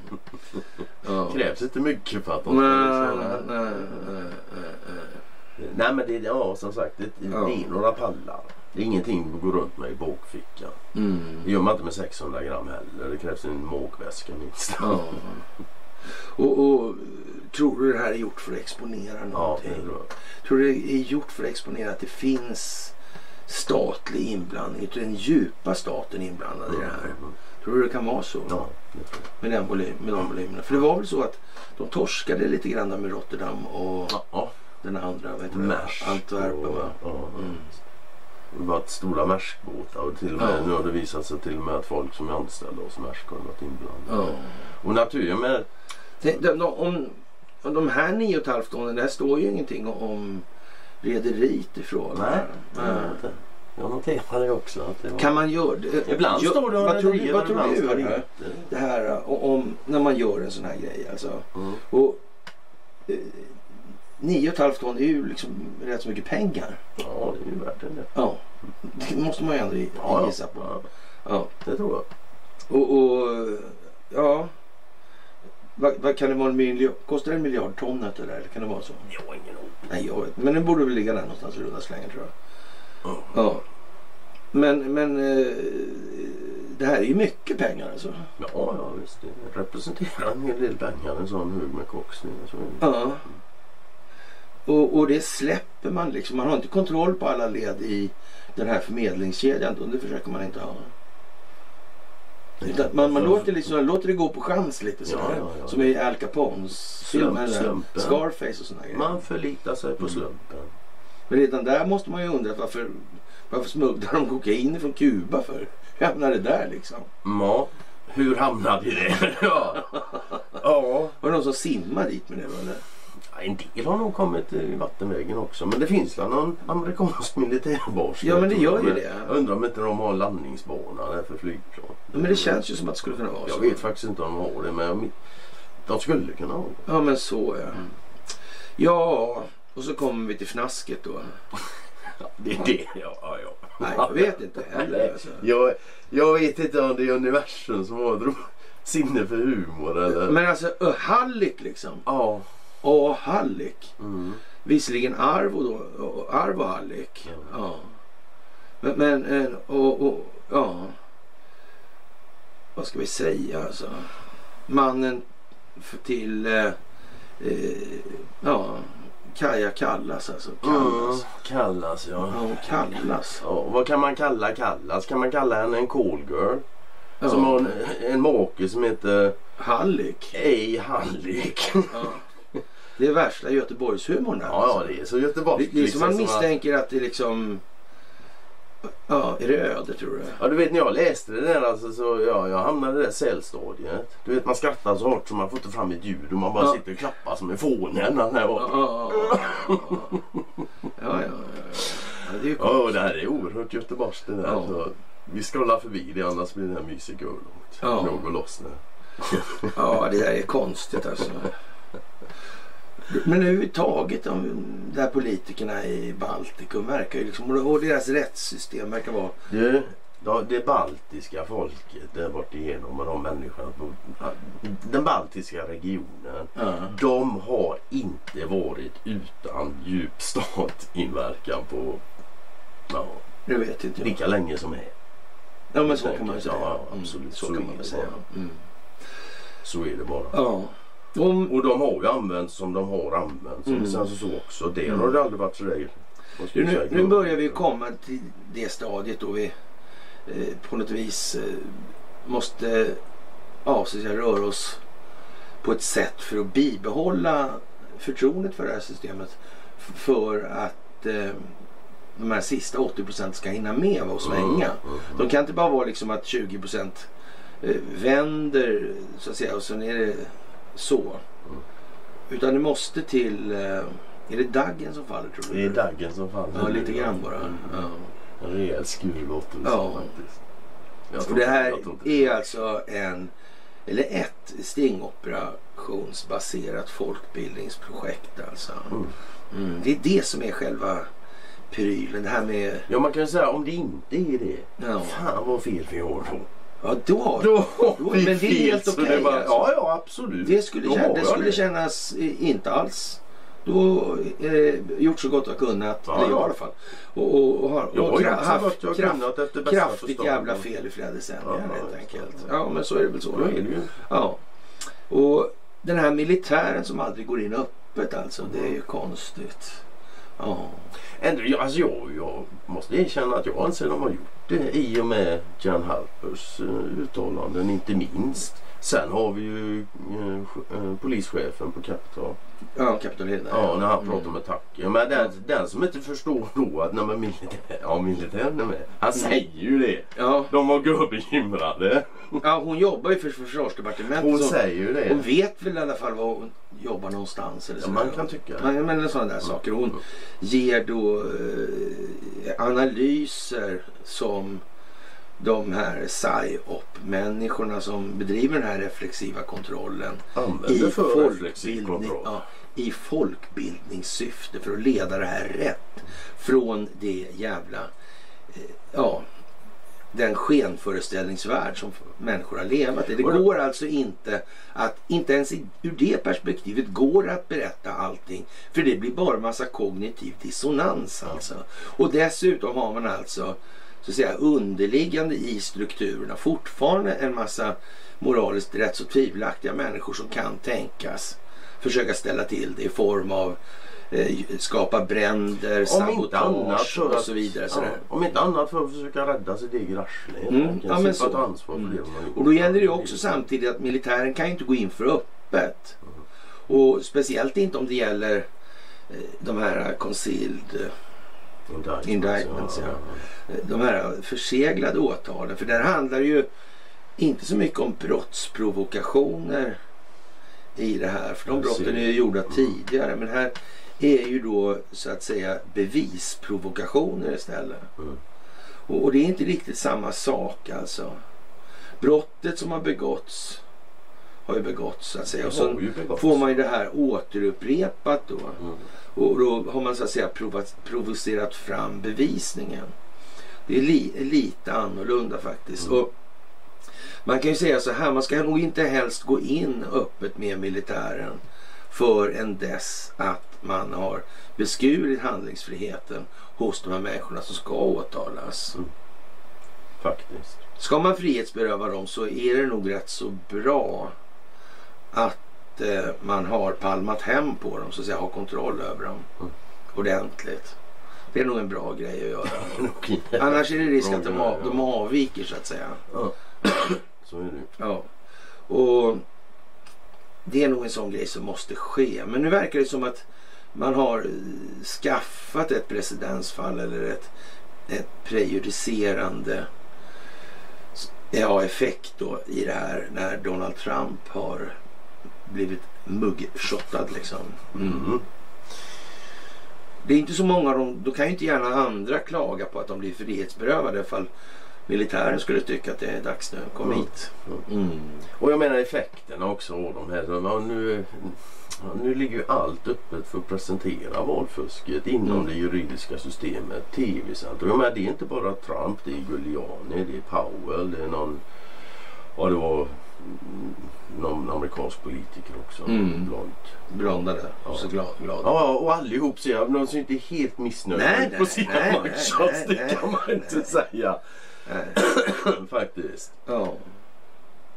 ja. Krävs inte mycket för att de ska nej, nej, nej, nej, men det, ja, som sagt det, det Ja. är några pallar. Det är ingenting att gå runt med i bakfickan. Det Mm. gör man inte med 600 gram heller. Det krävs en måkväska minst. Ja. Och, och tror du det här är gjort för att exponera Ja, någonting? det tror. Tror du det är gjort för att exponera att det finns statlig inblandning? Den djupa staten inblandad i det här? Mm. Tror du det kan vara så? Ja, det tror. Med, den volym, med de volymerna? För det var väl så att de torskade lite grann där med Rotterdam och Ja, den andra, vad heter det? Maersk. Antwerpen och- va? Ja, Mm. Det varit stora Maerskbåtar och till och med, Ja. nu har det visat sig till och med att folk som är anställda hos Maersk har varit inblandade. Ja. Och naturligt med Tänk, de, de, om, om de här 9,5 tonnen, det här står ju ingenting om rederiet ifrån. Nej, Nej. jag vet inte. Jag noterade det också. Att det var... Kan man göra det? Ibland Gör- står det om vad tror, du, vad tror du det det här om, när man gör en sån här grej alltså. Mm. Och, eh, 9,5 ton är ju liksom rätt så mycket pengar. Ja, det är ju värt det. Ja, det måste man ju ändå Ja, gissa på. ja, Ja. det tror jag. Och, och ja, vad, vad kan det vara en miljard? Kostar det en miljard tonnet det där? Eller kan det vara så? Jag har ingen aning. Nej, jag vet Men den borde väl ligga där någonstans i runda slängar tror jag. Ja. Ja. Men, men eh, det här är ju mycket pengar alltså. Ja, ja visst. Det representerar en hel del pengar en sån hög med koksning. Ja. Och, och det släpper man liksom. Man har inte kontroll på alla led i den här förmedlingskedjan. Det försöker man inte ha. Man, man låter, liksom, låter det gå på chans lite så Ja, ja. Som i Al Capones. Slump, slumpen. Scarface och sådana grejer. Man förlitar sig på Mm. slumpen. Men redan där måste man ju undra varför, varför smugglar de kokain från Kuba för? Hur hamnar det där liksom? Ja, hur hamnade det? <laughs> ja. <laughs> ja. Var det någon som simmade dit med det eller? En del har nog kommit i vattenvägen också. Men det finns väl någon amerikansk <laughs> militärbas. Ja, men det gör ju det. Jag undrar om inte de har en landningsbana där för flygplan. Ja, men det känns ju som att det skulle kunna vara så. Jag vet faktiskt inte om de har det men de skulle kunna ha det. Ja men så ja. Ja, och så kommer vi till fnasket då. Ja, det är det. Ja, ja, ja. Nej, jag vet inte heller. Alltså. Jag, jag vet inte om det är universum som har <laughs> sinne för humor eller? Men alltså ö, Hallick liksom. Ja. A. Hallick. Mm. Visserligen Arvo då. Arvo Hallick. Ja. Ja. Men, men eh, och, och, ja. Vad ska vi säga alltså? Mannen till eh, eh, ja, Kaja Kallas alltså. Mm. Kallas. Kallas Ja, ja. kallas. ja. Vad kan man kalla Kallas? Kan man kalla henne en callgirl? Ja. Som har en, en make som heter Hallick. Ej Hallick. Ja. Det är värsta Göteborgshumorn där. Ja, ja, det är så göteborgskt. Det, det är som man liksom, att- misstänker att det liksom... Ja, är det öde tror du? Ja du vet när jag läste det där alltså så ja, jag hamnade i det där cellstadiet. Du vet man skrattar så hårt så man får inte fram ett ljud och man bara Ja. sitter och klappar som en fåne. Ja, ja, ja, ja, det är ju Ja det här är oerhört göteborgskt det där. Ja. Så vi scrollar förbi det annars blir det här mysigt och långt. Ja. Går loss nu. Ja, det där är konstigt alltså. <laughs> Men överhuvudtaget de där politikerna i Baltikum verkar ju liksom, och deras rättssystem verkar vara... Du, det baltiska folket där bort igenom och de människorna på den baltiska regionen. Ja. De har inte varit utan djup statinverkan på ja, Det vet inte jag. lika länge som är. Ja men så kan man ju säga. Ja, Mm, absolut. Så Så kan man säga. Mm. Så är det bara. Ja. Om, Och de har ju använts som de har använts. Mm. Mm. Sen så, så också. Det Mm. har det aldrig varit vad ska nu, nu börjar vi komma till det stadiet då vi eh, på något vis eh, måste ja, så att säga, röra oss på ett sätt för att bibehålla förtroendet för det här systemet. För att eh, de här sista 80 procent ska hinna med och svänga. Mm. De kan inte bara vara liksom att 20 procent eh, vänder så att säga och sen är det så. Mm. Utan det måste till, eh, är det daggen som faller tror du? Det är daggen som faller. Ja, lite grann bara. Mm. Ja. En rejäl skur låter det Ja. faktiskt. Jag tror det här jag tror är alltså en, eller ett stingoperationsbaserat folkbildningsprojekt alltså. Mm. Mm, det är det som är själva prylen. Det här med, Ja man kan ju säga om det inte är det. ja, Fan vad fel vi har då. Ja då har Då Då- men det är helt okej, det bara- alltså. Ja ja absolut. Det skulle, Då det skulle det. kännas eh, inte alls. Då eh, gjort så gott jag kunnat. Ja, eller jag ja. i alla fall. Och, och, och har Jag och har haft kraft, kunnat efter bästa kraftigt jävla fel i flera decennier Ja, helt ja, enkelt. ja. Ja men så är det väl så. Är det ju. Ja. Och den här militären som aldrig går in öppet alltså. Det är ju konstigt. Ja. Ändå, jag, alltså jag, jag måste erkänna att jag anser att de har gjort det i och med Jan Halpers eh, uttalanden inte minst. Sen har vi ju eh, eh, polischefen på Kapitol. Ja, Kapitol Hill. Ja, när han Mm. pratar om attacker. Men den, den som inte förstår då att när man militär, ja, militären är med. Han Mm. säger ju det. Ja, De var gubbekymrade. ja, hon jobbar ju för försvarsdepartementet. Hon så säger ju det. hon vet väl i alla fall var hon jobbar någonstans. Eller Ja, så. man kan tycka det. Men, men sådana där saker. Hon Mm. ger då eh, analyser som de här PSYOP-människorna som bedriver den här reflexiva kontrollen i för folkbildning, kontroll. ja, i folkbildningssyfte för att leda det här rätt från det jävla eh, ja, den skenföreställningsvärld som människor har levat i. Det går alltså inte att, inte ens ur det perspektivet går att berätta allting. För det blir bara massa kognitiv dissonans alltså. Och dessutom har man alltså så att säga underliggande i strukturerna fortfarande en massa moraliskt rätt så tvivelaktiga människor som kan tänkas försöka ställa till det i form av eh, skapa bränder, Om sabotage och så vidare. ja, om inte annat för att försöka rädda sitt eget arsle. Mm, ja, men så. ansvar Mm. Och då gäller det ju också samtidigt att militären kan ju inte gå in för öppet. Och speciellt inte om det gäller eh, de här concealed, Indictments, Indictments, ja. de här förseglade åtalen. För där handlar det ju inte så mycket om brottsprovokationer i det här. För de brotten är ju gjorda Mm. tidigare. Men här är ju då så att säga bevisprovokationer istället. Mm. Och, och det är inte riktigt samma sak alltså. Brottet som har begåtts har ju begåtts så att säga. Och så får man ju det här återupprepat då. Mm. Och då har man så att säga provat, provocerat fram bevisningen. Det är li, lite annorlunda faktiskt. Mm. Och Man kan ju säga så här, man ska nog inte helst gå in öppet med militären förrän dess att man har beskurit handlingsfriheten hos de här människorna som ska åtalas. Mm. Faktiskt. Ska man frihetsberöva dem så är det nog rätt så bra att eh, man har palmat hem på dem, så att säga, har kontroll över dem Mm. ordentligt. Det är nog en bra grej att göra. <laughs> <laughs> Annars är det risk att de, Bra av, de avviker så att säga. Ja. <clears throat> Så är det. Ja. Och det är nog en sån grej som måste ske. Men nu verkar det som att man har skaffat ett precedendsfall eller ett, ett prejudicerande ja, effekt då i det här när Donald Trump har blivit muggshottad liksom. Mm. Det är inte så många dem, då kan ju inte gärna andra klaga på att de blir frihetsberövade ifall militären skulle tycka att det är dags nu. Kom Mm. hit. Mm. Och jag menar effekterna också av de här. Ja, nu, nu ligger ju allt öppet för att presentera valfusket inom Mm. det juridiska systemet. Och jag menar, det är inte bara Trump, det är Giuliani, det är Powell, det är någon, ja det var mm, någon amerikansk politiker också. Mm. Blond. Blondade. Ja. Så glad. glad. Ja, och allihop ser jag. De ser inte helt missnöjda Nej, ut på nej, sina nej, <laughs> nej, mugshots. nej, Det kan man nej, inte nej. säga. Nej. <coughs> Faktiskt. Ja.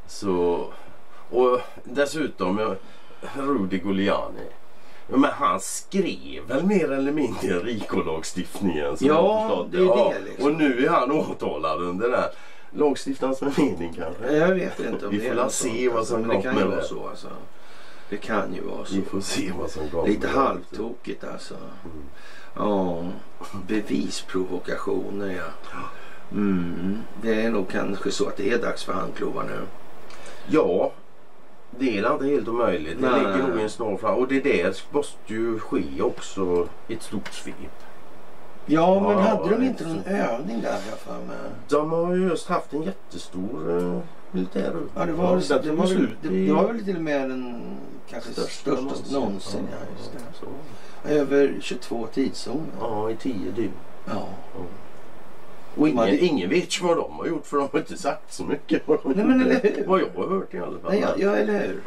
Så, och dessutom, ja, Rudy Giuliani. Ja, men han skrev väl mer eller mindre RICO-lagstiftningen? Ja, jag det är det, liksom. Och nu är han åtalad under den här lagstiftarens mening kanske. Jag vet inte om Vi det får är något se vad alltså, som men det kan ju kommer. vara så alltså. Det kan ju vara så. Vi får se vad som kommer. Lite halvtokigt alltså. Mm. Ja, bevisprovokationer ja. Mm. Det är nog kanske så att det är dags för handklovar nu. Ja, det är inte helt omöjligt. Det Nej. ligger nog i en snar fram. Och det där måste ju ske också i ett stort svep. Ja, men Ja, hade de inte någon så. övning där jag för mig? De har ju just haft en jättestor uh, militär. Ja, det var, det, det, var, väl, det, det var väl till och med den kanske största, någonsin. Ja, just det. Över 22 tidszoner. Ja, i tio dygn. Ja. Och ingen, hade- ingen vet ju vad de har gjort för de har inte sagt så mycket. <laughs> Nej, men eller hur? Vad jag har hört i alla fall. Nej, ja, ja, eller hur?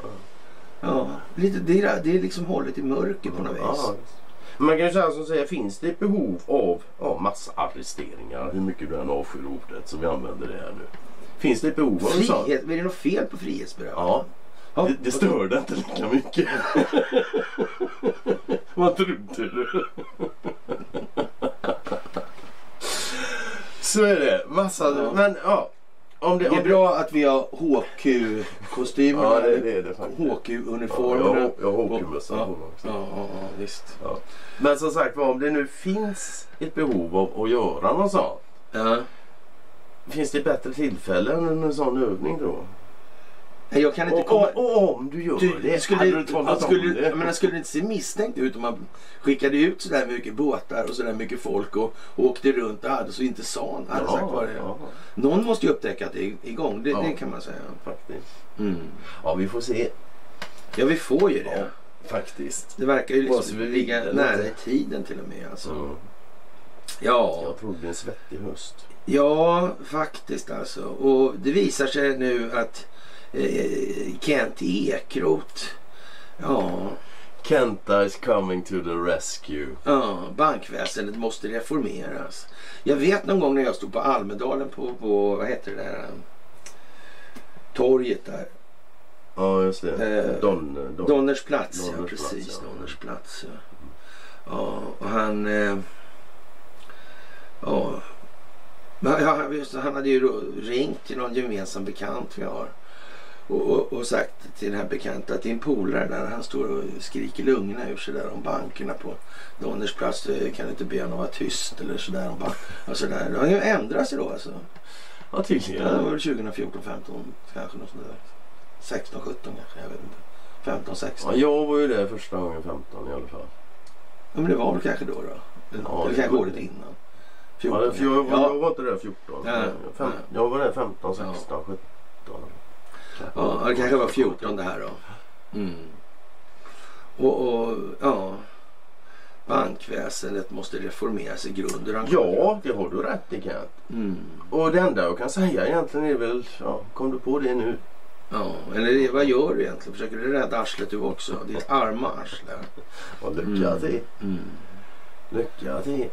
Ja, lite, det, är, det är liksom hållet i mörker på något vis. Ja. Man kan ju säga som säger, finns det ett behov av ja, massarresteringar, hur mycket du än avskyr ordet så vi använder det här nu. Finns det ett behov av en sån? Frihet, är det något fel på frihetsberövande? Ja, Ja, det, det stör det inte lika mycket. <laughs> Vad trodde du? Så är det. Massa, Ja. men ja. Om det, Det om är bra att vi har HQ-kostymerna. Ja, det, det är det faktiskt. Ja, jag har- hockeymössa ja, på mig också. ja, ja, ja, visst. Men som sagt var, om det nu finns ett behov av att göra något sånt. Ja. Finns det bättre tillfälle än en sån övning då? Jag kan inte Och, komma... och, och om du gör Du, det, skulle, hade du talat skulle, om det? jag menar, skulle det inte se misstänkt ut om man skickade ut sådär mycket båtar och sådär mycket folk och, och åkte runt och hade så inte sa hade sagt vad det ja, Någon måste ju upptäcka att det är igång. Det, Ja. det kan man säga. faktiskt. Mm. Ja, vi får se. Ja, vi får ju det. Ja, faktiskt. Det verkar ju liksom vi ligga nära i tiden till och med. Alltså. Mm. Ja. Jag tror det blir en svettig höst. ja, faktiskt alltså. Och det visar sig nu att Kent Ekeroth Ja, Kenta is coming to the rescue. ja, bankväsendet måste reformeras. Jag vet någon gång när jag stod på Almedalen på, på vad heter det där um, torget där. Ja, just det. Eh, Don, Don. Donners plats, ja Donners plats, precis. ja. Donners plats. Ja. ja, och han... Eh, ja. Han, hade ju ringt till någon gemensam bekant vi har. Och, och, och sagt till den här bekanta att din polare där han står och skriker lungorna ur sig där om bankerna på Donners plats. eh, Kan du inte be honom vara tyst eller sådär. Om ban- och sådär. Det har ju ändrat sig då alltså. Ja, Ja, tydligen. det var väl 2014, 15 kanske något där. 16, 17 kanske. Jag vet inte. 15, 16. Ja, jag var ju där första gången 15 i alla fall. Ja, men det var väl kanske då då? Eller, Ja, det kanske året innan? Ja, 14 för jag, var, ja. jag var inte där 14. Nej, Fem, nej. jag var där 15, 16, 17. Ja, det kanske var 14 det här då. Mm. Och, och ja. bankväsendet måste reformeras i grunden. Ja, det har du rätt i Kent. Mm. Och det enda jag kan säga egentligen är väl, ja, kom du på det nu? Ja, eller vad gör du egentligen? Försöker du rädda arslet du också? Ditt arma arsle. <laughs> Och lycka Mm. till. Mm. Lycka till.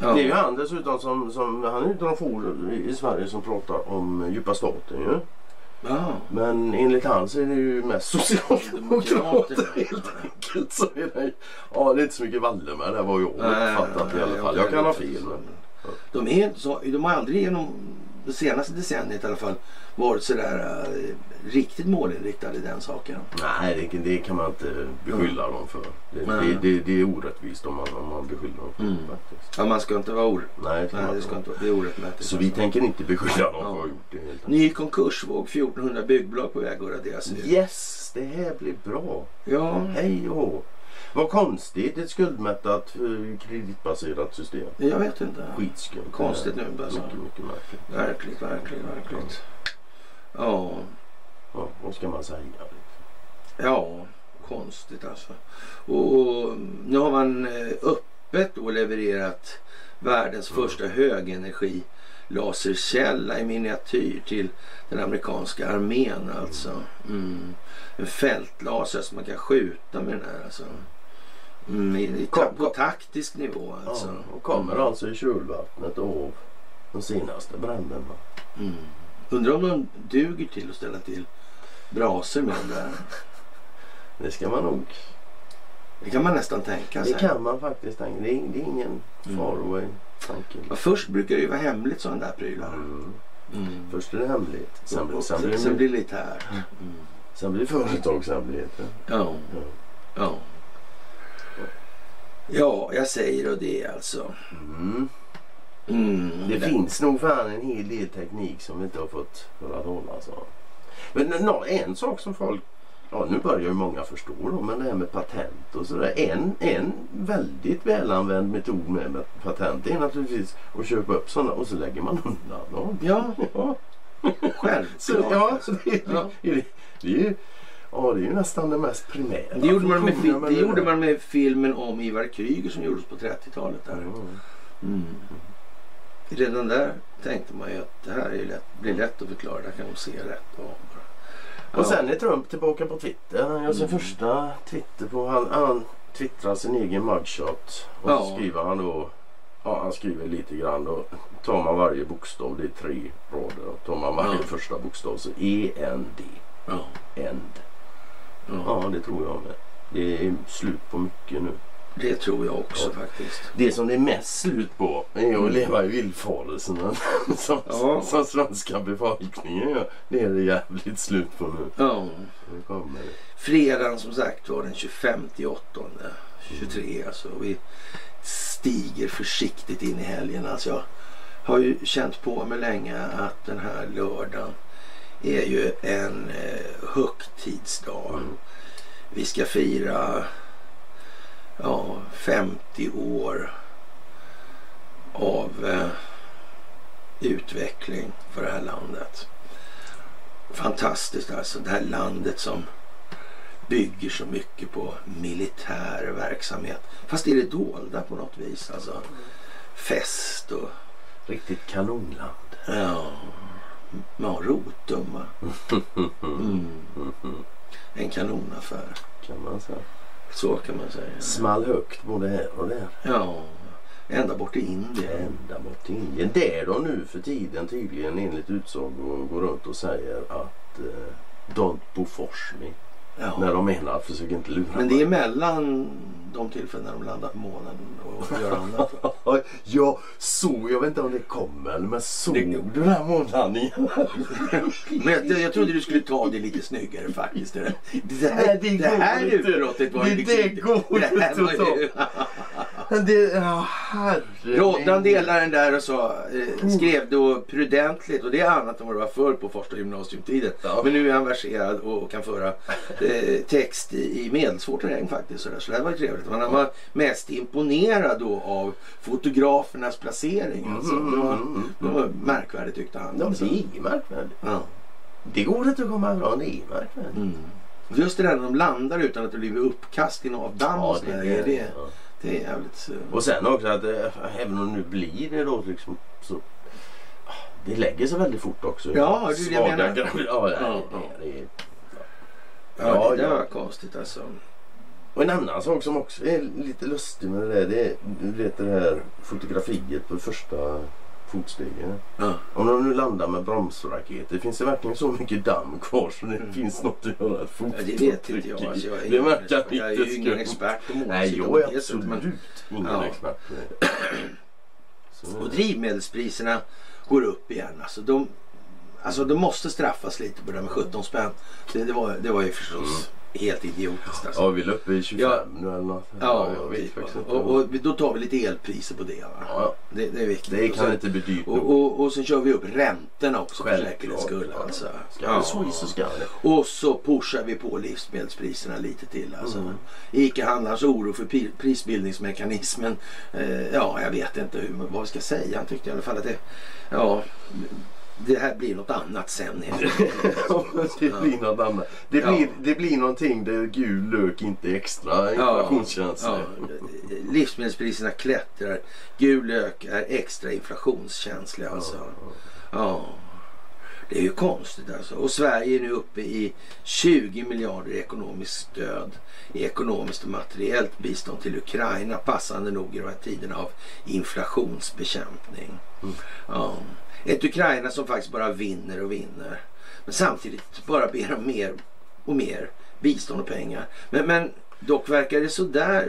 Ja. Det är ju han dessutom som, som han är de få i Sverige som pratar om djupa staten ju. Ja. Men enligt han så är det ju mest socialdemokrater helt enkelt. Så är det, ja det är inte så mycket Wallenberg där vad jag har uppfattat i alla fall. Jag kan ha fel. Men, De, är inte så, de har aldrig genom det senaste decenniet i alla fall varit sådär uh, riktigt målinriktade i den saken. nej det, det kan man inte beskylla dem för. Det, det, det, det är orättvist om man, om man beskyller dem för Mm. Ja, man ska inte vara or... Nej, Nej, det ska inte vara. Det är orättmätigt. Så vi tänker inte beskylla dem för Ja. att ha gjort det helt. Ny konkursvåg, 1400 byggbolag på väg att raderas ut. Yes, det här blir bra. Ja, Hej och. Vad konstigt, ett skuldmättat eh, kreditbaserat system. jag vet inte. Skitskumt. Konstigt nu alltså. Mycket, mycket märkligt. Verkligt, verkligt, verkligt. Ja, Ja, vad ska man säga? ja, konstigt alltså. Och nu har man eh, öppet då levererat världens Mm. första högenergi laserkälla i miniatyr till den amerikanska armén alltså. Mm. En fältlaser som man kan skjuta med den här alltså. Mm, i, ta, på taktisk nivå alltså. Ja, och kommer Mm. alltså i kölvattnet av de senaste bränderna. Mm. Undrar om de duger till att ställa till brasor med där. <laughs> Det ska man nog. Det kan man nästan tänka sig. Det kan man faktiskt tänka. Det är, det är ingen Mm. faraway tanke. Ja, först brukar det ju vara hemligt sådana där prylar. Mm. Mm. Först är det hemligt. Sen, sen, sen, blir, sen det, blir det lite här. Sen blir det företagshemligheter. Ja, Ja. ja. Ja, jag säger och det alltså. Mm. Mm. Det finns nog fan en hel del teknik som vi inte har fått höra talas om. Men nå- en sak som folk, ja nu börjar ju många förstå då, men det här med patent och sådär. En, en väldigt välanvänd metod med med patent är naturligtvis att köpa upp sådana och så lägger man undan dem. Ja, <laughs> Ja, självklart. så, ja, så det, det, det, är ju, ja, det är ju nästan det mest primära. Det gjorde, man med, fi- det gjorde där. man med filmen om Ivar Kryger som gjordes på 30-talet. Där. Mm. Mm. Redan där tänkte man ju att det här är lätt, blir lätt att förklara. Det här kan de se rätt bara. Och sen är Trump tillbaka på Twitter. Han gör sin Mm. första Twitter på... Han, han twittrar sin egen mugshot. Och Ja. så skriver han då... Ja, han skriver lite grann då. Tar man varje bokstav, det är tre rader. och Tar man varje Ja. första bokstav så E-N-D. Ja. End. Ja. Ja, det tror jag med. Det är slut på mycket nu. Det tror jag också Ja. faktiskt. Det som det är mest slut på är att Mm. leva i villfarelserna <laughs> som, Ja. som svenska befolkningen gör. Det är det jävligt slut på nu. Ja. Kommer. Fredagen som sagt var den 25 åttonde 23 alltså. Och vi stiger försiktigt in i helgen. Alltså jag har ju känt på mig länge att den här lördagen är ju en eh, högtidsdag. Vi ska fira ja, 50 år av eh, utveckling för det här landet. Fantastiskt alltså. Det här landet som bygger så mycket på militär verksamhet. Fast i det dolda på något vis. Alltså fest och Riktigt kanonland. ja, ja Rotum va? <laughs> Mm. En kanonaffär. Kan man säga. Så kan man säga. Small högt både här och där. Ja, ända bort i Indien. Ända bort till Indien. Där de nu för tiden tydligen enligt utsago går runt och säger att eh, Don't Bofors me. När Ja. de menar att försök inte lura Men det är mellan de tillfällen när de landar på månen och gör annat. <laughs> Ja, så. Jag vet inte om det kommer. Men såg Det- du den här månlandningen? <laughs> Men jag, jag trodde du skulle ta det lite snyggare faktiskt. Det, det, här, det det här utbrottet var ju liksom det går inte att Det, ja, Roddan delade den där och sa, eh, skrev då prudentligt och det är annat än vad det var förr på första gymnasiumtiden. Ja. Men nu är han verserad och kan föra <laughs> eh, text i, i medelsvår terräng faktiskt. Så, där. så det var ju trevligt. Men han var mest imponerad då av fotografernas placering. Alltså. Mm, Det, var, mm, mm, det var märkvärdigt tyckte han. Ja, Alltså. det är inget märkvärdigt. Ja. Det går inte att komma ifrån. Det är märkvärdigt. Mm. Just det där när de landar utan att det blir uppkast i en avdamm och Ja, det, det, ja. Det är jävligt... eh, Och sen också att eh, även om det nu blir det då liksom så det lägger sig väldigt fort också. Ja, det är det jag menar. <laughs> Ja, Ja, ja, det, det. Ja, det var konstigt alltså. Och en annan sak som också är lite lustig med det där det är du vet det här fotografiet på första fotstegen. Ja. Om de nu landar med bromsraketer finns det verkligen så mycket damm kvar så det Mm. finns något att göra ett Ja, det vet inte jag. Alltså, jag, är Det verkar jag är ju ingen expert på Nej, jag är absolut men- ingen Ja. expert <clears throat> Och drivmedelspriserna går upp igen. Alltså de, alltså de måste straffas lite på det med 17 spänn. Det, det, var, det var ju förstås helt idiotiskt. Alltså. ja, vi är uppe i 25 Ja. nu eller något. Ja, jag vet typ. inte. och, och då tar vi lite elpriser på det. Ja, Det, det är viktigt. det Och kan sen- inte bli dyrt och, och, och sen kör vi upp räntorna också för säkerhets skull. Alltså. Det så så ska det. Och så pushar vi på livsmedelspriserna lite till. Alltså. Mm. Ica-handlarns oro för prisbildningsmekanismen. Eh, ja, jag vet inte hur, vad vi ska säga. Han tyckte i alla fall att det, ja, det här blir något annat sen. <laughs> det blir något annat. Det Ja. blir, det blir någonting där gul lök inte är extra inflationskänslig. Ja, livsmedelspriserna klättrar. Gul lök är extra inflationskänslig alltså. Ja. Det är ju konstigt alltså. Och Sverige är nu uppe i 20 miljarder i ekonomiskt stöd. I ekonomiskt och materiellt bistånd till Ukraina. Passande nog i de här tiderna av inflationsbekämpning. Mm. Ja. Ett Ukraina som faktiskt bara vinner och vinner. Men samtidigt bara ber om mer och mer bistånd och pengar. Men, men dock verkar det sådär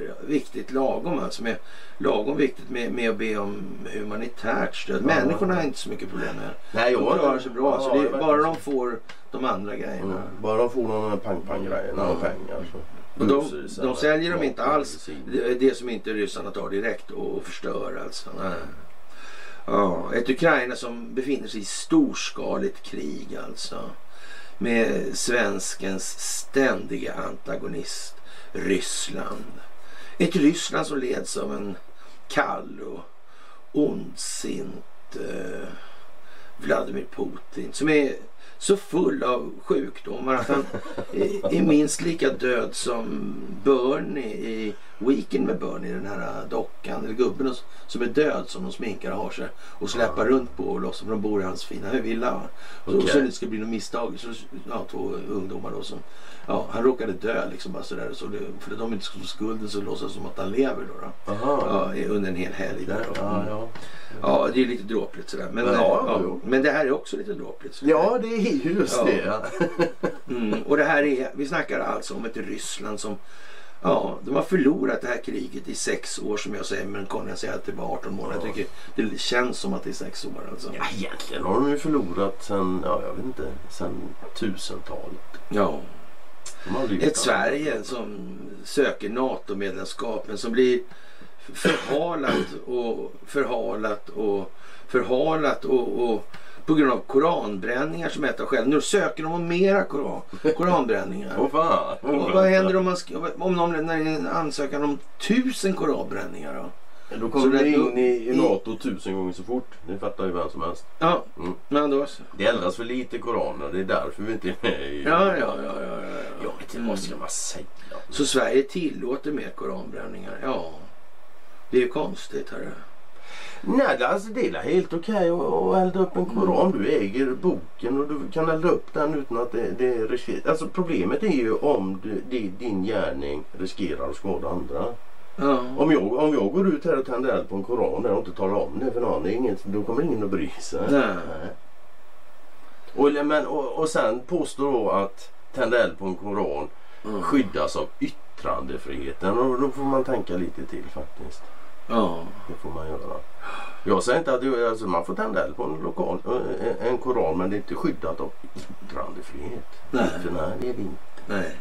eh, viktigt lagom alltså. Med, lagom viktigt med, med att be om humanitärt stöd. Ja. Människorna har inte så mycket problem med. Nej, De klarar sig bra. Ja, så det bara de får de andra grejerna. Mm. Bara de får de här pang-pang-grejerna och pengar så. Och de, de säljer dem inte alls. Det det som inte ryssarna tar direkt och förstör alltså. Nej. Ja, ett Ukraina som befinner sig i storskaligt krig alltså. Med svenskens ständiga antagonist Ryssland. Ett Ryssland som leds av en kall och ondsint eh, Vladimir Putin. Som är så full av sjukdomar att han är minst lika död som Bernie i Weekend med Bernie, den här dockan, eller gubben som är död som de sminkar och har sig och släpar runt på och låtsas för de bor i hans fina villa. Så, Okej. så det ska bli något misstag. Så, ja, två ungdomar då som, ja, han råkade dö liksom bara sådär. Så det, för att de inte skulle få skulden så låtsas som att han lever då. då. Ja, under en hel helg där. då. Ja, ja. Ja, det är lite dråpligt sådär. Men, Men, ja, men det här är också lite dråpligt. Så ja, det är just Ja. det. Ja. Mm, och det här är, vi snackar alltså om ett Ryssland som Ja, de har förlorat det här kriget i sex år som jag säger. Men Conny säger att det var 18 månader. Jag tycker det känns som att det är sex år alltså. Ja, egentligen har de ju förlorat sen, ja jag vet inte, sen tusentalet. Ja. Ett Sverige som söker NATO-medlemskap men som blir förhalat och förhalat och förhalat och, och på grund av koranbränningar som ett av skälen. Nu söker de om mera koran, koranbränningar. Åh fan! Och vad händer om, man, om någon lämnar in en ansökan om tusen koranbränningar då? Då kommer det- in i, i i- NATO tusen gånger så fort. Det fattar ju vem som helst. Ja, Mm. men då så. Det eldas för lite koraner. Det är därför vi inte är med i... Ja, ja, ja, ja, ja, ja. Vet inte, vad ska man säga? Så Sverige tillåter mer koranbränningar? Ja. Det är ju konstigt. Hörru. Nej, alltså det är helt okej att att elda upp en koran. Du äger boken och du kan elda upp den utan att det, det riskerar. Alltså problemet är ju om du, det, din gärning riskerar att skada andra. Ja. Om jag, om jag går ut här och tänder eld på en koran och inte talar om det för någon, det inget, då kommer ingen att bry sig. Nej. Och, men, och, och sen påstår då att tända eld på en koran Mm. skyddas av yttrandefriheten och då får man tänka lite till faktiskt. Ja. Det får man göra. Jag säger inte att det, alltså, man får tända eld på en, lokal, en, en koran men det är inte skyddat av yttrandefrihet. Nej. För nej, det är det inte. Nej.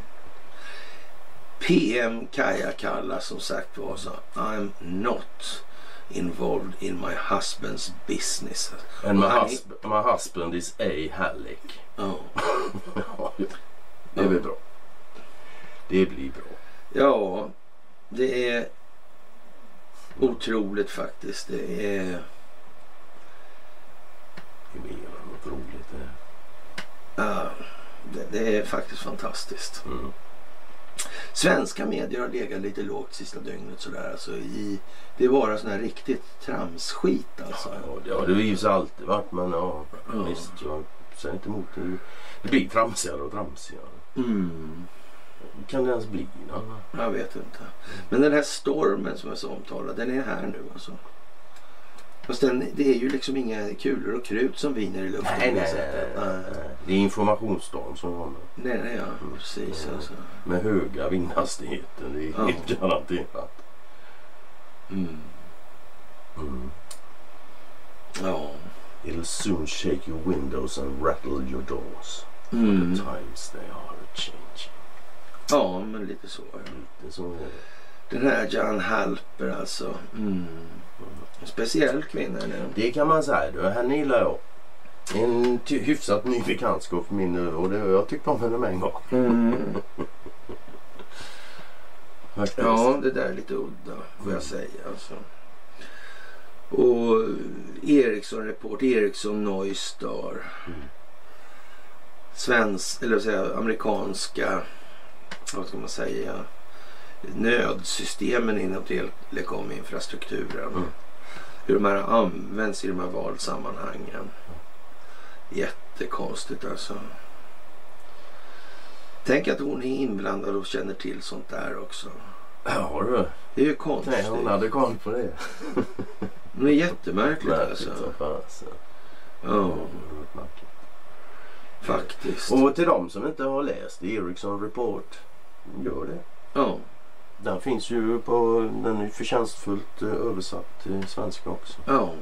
PM Kaja Kalla som sagt var så I'm not involved in my husband's business. And my, husband, my husband is a hallick. Ja. <laughs> Ja, det väl bra. Det blir bra. ja, det är otroligt faktiskt. Det är... Det är mer än något roligt. Det. Ja, det, det är faktiskt fantastiskt. Mm. Svenska medier har legat lite lågt sista dygnet sådär. Alltså i, det är bara sån här riktigt tramsskit alltså. Ja, det har det ju alltid varit men ja, Ja. visst. Jag säger inte emot det. Det blir tramsigare och tramsigare. Mm. Kan det ens bli? Ja. Jag vet inte. Men den här stormen som är så omtalad, den är här nu alltså. Fast den, det är ju liksom inga kulor och krut som viner i luften. Nej, nej, nej, nej. Det är informationsstorm som kommer. Nej, nej, ja, precis Mm. alltså. Med höga vindhastigheter. Det är Ja. helt garanterat. Mm. Mm. Ja. It'll soon shake your windows and rattle your doors. Mm. The times they are changing. Ja, men lite så. Lite så. Den här Jan Halper alltså. Mm. Speciell kvinna är det. Kan man säga. Du, henne gillar jag. En hyfsat ny bekantskap för min och det, jag tyckte om henne med en gång. Mm. <laughs> Ja, det där är lite udda får jag säga. Alltså. Och Ericsson Report, Ericsson Neustar. Mm. Svensk, eller jag, amerikanska, vad ska man säga, nödsystemen inom telekominfrastrukturen. Mm. Hur de här används i de här valsammanhangen. Jättekonstigt alltså. Tänk att hon är inblandad och känner till sånt där också. Ja du. Det är ju konstigt. Nej, hon hade koll på det. Men det är jättemärkligt Märkligt alltså. som fasen. Ja, Mm. Faktiskt. Och till de som inte har läst Ericsson Report. Gör det. Ja, Den finns ju på, den är förtjänstfullt eh, översatt till svenska också. ja.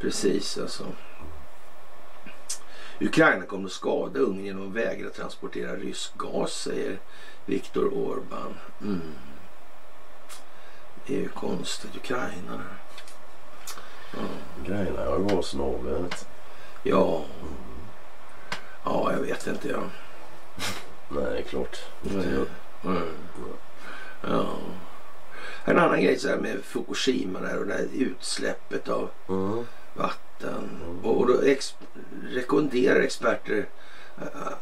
Precis alltså. Ukraina kommer att skada Ungern genom att vägra transportera rysk gas säger Viktor Orbán. Mm. Det är ju konstigt. Ukraina. Ja. Grejerna har gasnavet. ja. Ja, jag vet inte. Ja. Nej, det är klart. Mm. Mm. Ja. En annan grej så här med Fukushima där och det här utsläppet av Mm. vatten. Och, och då ex, rekommenderar experter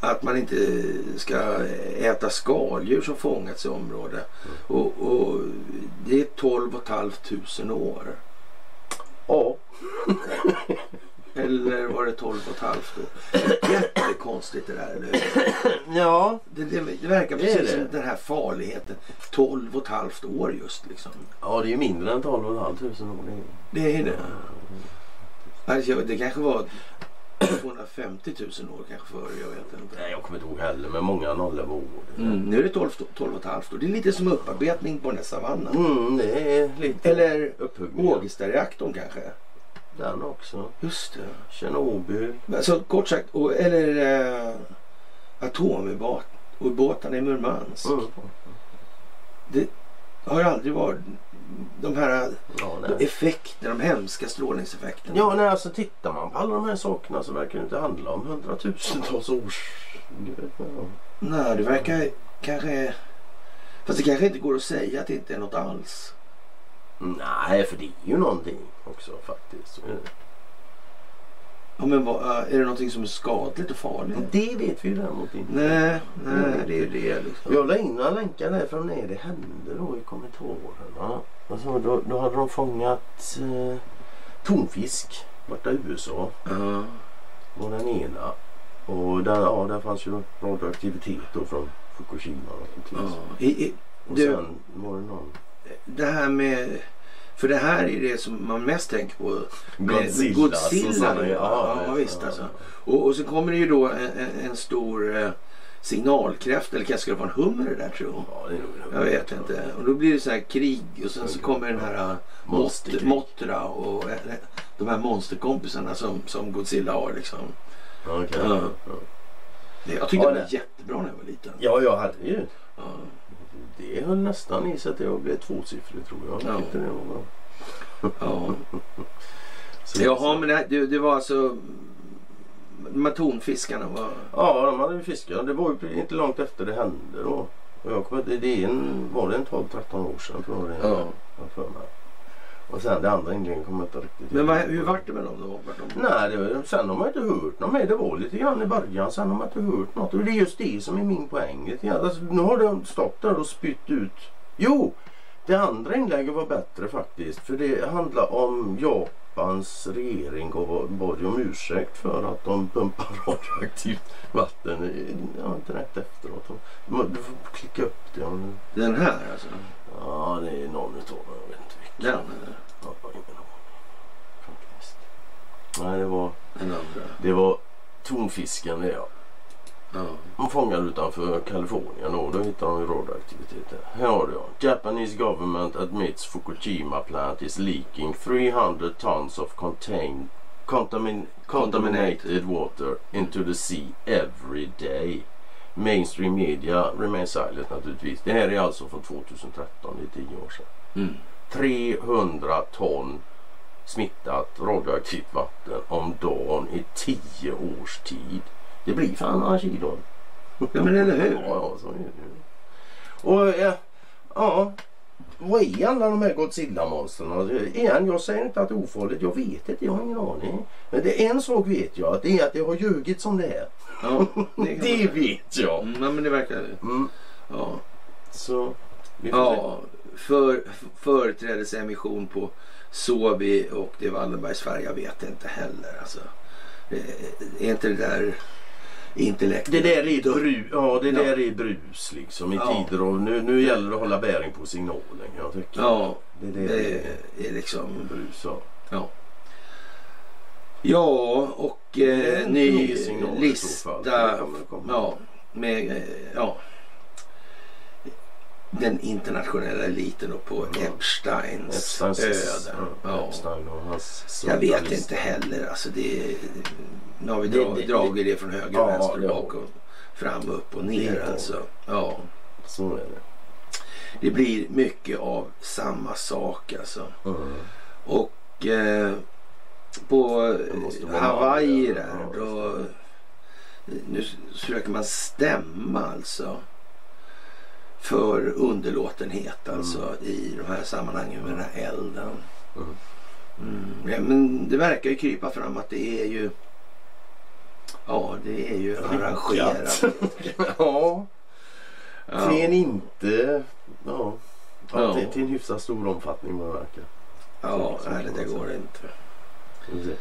att man inte ska äta skaldjur som fångats i området. Och, och det är 12 500 år. Ja. <laughs> Eller var det 12 500 år? Jättekonstigt det där, eller hur? Ja. Det, det, det verkar Det precis det. som den här farligheten. 12 och ett halvt år just liksom. Ja, det är ju mindre än 12 500 år. Det är- Det är det. Alltså, det kanske var 250 000 år kanske före, jag vet inte. Nej, jag kommer inte ihåg heller, men många nollor var år. Mm, nu är det 12, 12 och ett halvt år. Det är lite som upparbetning på den här savannen. Mm, det är lite Eller. Ågestareaktorn kanske. Den också. Just det. Tjernobyl. Alltså kort sagt, och, eller äh, atomubåtarna i Murmansk. Mm. Det har ju aldrig varit de här Ja, nej. effekterna, de hemska strålningseffekterna. Ja, nej, alltså tittar man på alla de här sakerna så verkar det inte handla om hundratusentals års... Ja. Nej, det verkar kanske... Fast det kanske inte går att säga att det inte är något alls. Nej, för det är ju någonting också faktiskt. Ja, men vad, är det någonting som är skadligt och farligt? Det vet vi ju däremot inte. Nej, nej, det är ju det liksom. Jag la in några länkar där från när det hände då i kommentarerna. Alltså, då, då hade de fångat eh, tonfisk borta i USA. Ja, var den ena. Och där, ja, där fanns ju radioaktivitet då från Fukushima. ja. naturligtvis. I, i, Och du- sen var det någon det här med... För det här är det som man mest tänker på. Godzilla. Godzilla, så sa de, ja, ja, visst, alltså. Och, och så kommer det ju då en, en, stor eh, signalkräft. Eller kanske ska det vara en hummer det där tror jag. Ja, det är nog en Jag vet inte. Och då blir det så här krig och sen så kommer den här Mot, Monsterkrig. Motra och eh, de här monsterkompisarna som, som Godzilla har liksom. Ja, okej. Ja. Ja. Jag tyckte Ja, det var jättebra när jag var liten. ja, jag hade ju. Ja. Det höll nästan i sig att jag blev tvåsiffrig tror jag. Ja. Tyckte det. Ja. <laughs> Jaha, men det, det, det var alltså... De här tonfiskarna var... Ja, de hade fiskat. Det var ju inte långt efter det hände då. Jag kommer inte, det är en, var det en 12-13 år sedan tror jag det. Ja. För mig. Och sen det andra inlägget kommer jag inte riktigt Men vad, hur vart det med dem då? De... Nej, det, sen har man inte hört något mer. Det var lite grann i början. Sen har man inte hört något. Och det är just det som är min poäng. lite grann. Alltså, nu har de stått där och spytt ut. Jo, det andra inlägget var bättre faktiskt. För det handlar om Japans regering och bad om ursäkt för att de pumpar <laughs> radioaktivt vatten i- ja, direkt efteråt. Du får klicka upp det. om du- Den här alltså? Ja, det är någon utav dem. Jag vet inte. Den? Jag har ingen aning. Faktiskt. Nej, det var, Den andra? det var tonfisken det ja. Ja. De fångade utanför Kalifornien och då hittade de radioaktivitet. Här har du ja. Japanese government admits Fukushima plant is leaking 300 tons of contained contamin, contaminated water into the sea every day. Mainstream media remain silent naturligtvis. Det här är alltså från 2013, det är 10 år sedan. Mm. 300 ton smittat radioaktivt vatten om dagen i 10 års tid. Det blir fan några kilon. Ja men eller hur? Ja, ja, så är det. Och ja, ja. Vad är alla de här Godzilla-monstren? Igen, jag säger inte att det är ofarligt. Jag vet inte, jag har ingen aning. Men det är en sak vet jag. Att det är att det har ljugit som det är. Ja, det, <laughs> Det vet jag. Mm, ja, men det verkar... Mm. Ja. Så vi får se. För, företrädesemission på Sobi och det är Wallenbergsfärg. Jag vet inte heller. Alltså. Eh, Är inte det där intellekt? Det där är brus, ja, det Ja. där är brus liksom i Ja. tider och nu, nu gäller det att hålla bäring på signalen. Jag tycker. Ja, det, är det det är, är liksom... brus. Ja. Ja. Ja, och eh, ny lista. Ja, med eh, ja, den internationella eliten då på Ja. Epsteins, Epsteins, öden. ja, Ja. Epstein och hans Jag vet inte heller. Alltså det, nu har vi Det- dra, det- dragit det från höger, Ja, vänster det och har bak och fram, upp och Det ner. vi. Alltså. Ja, Så är det. det blir mycket av samma sak alltså. Mm. Och eh, på Det Hawaii där ja, då nu försöker man stämma alltså för underlåtenhet alltså i de här sammanhangen med den här elden. Mm. Mm, ja, men det verkar ju krypa fram att det är ju Ja, det är ju arrangerat. <laughs> ja, Ja. till en inte... Ja, ja, Ja. Till, till en hyfsat stor omfattning vad det verkar. Ja, nej, det går inte.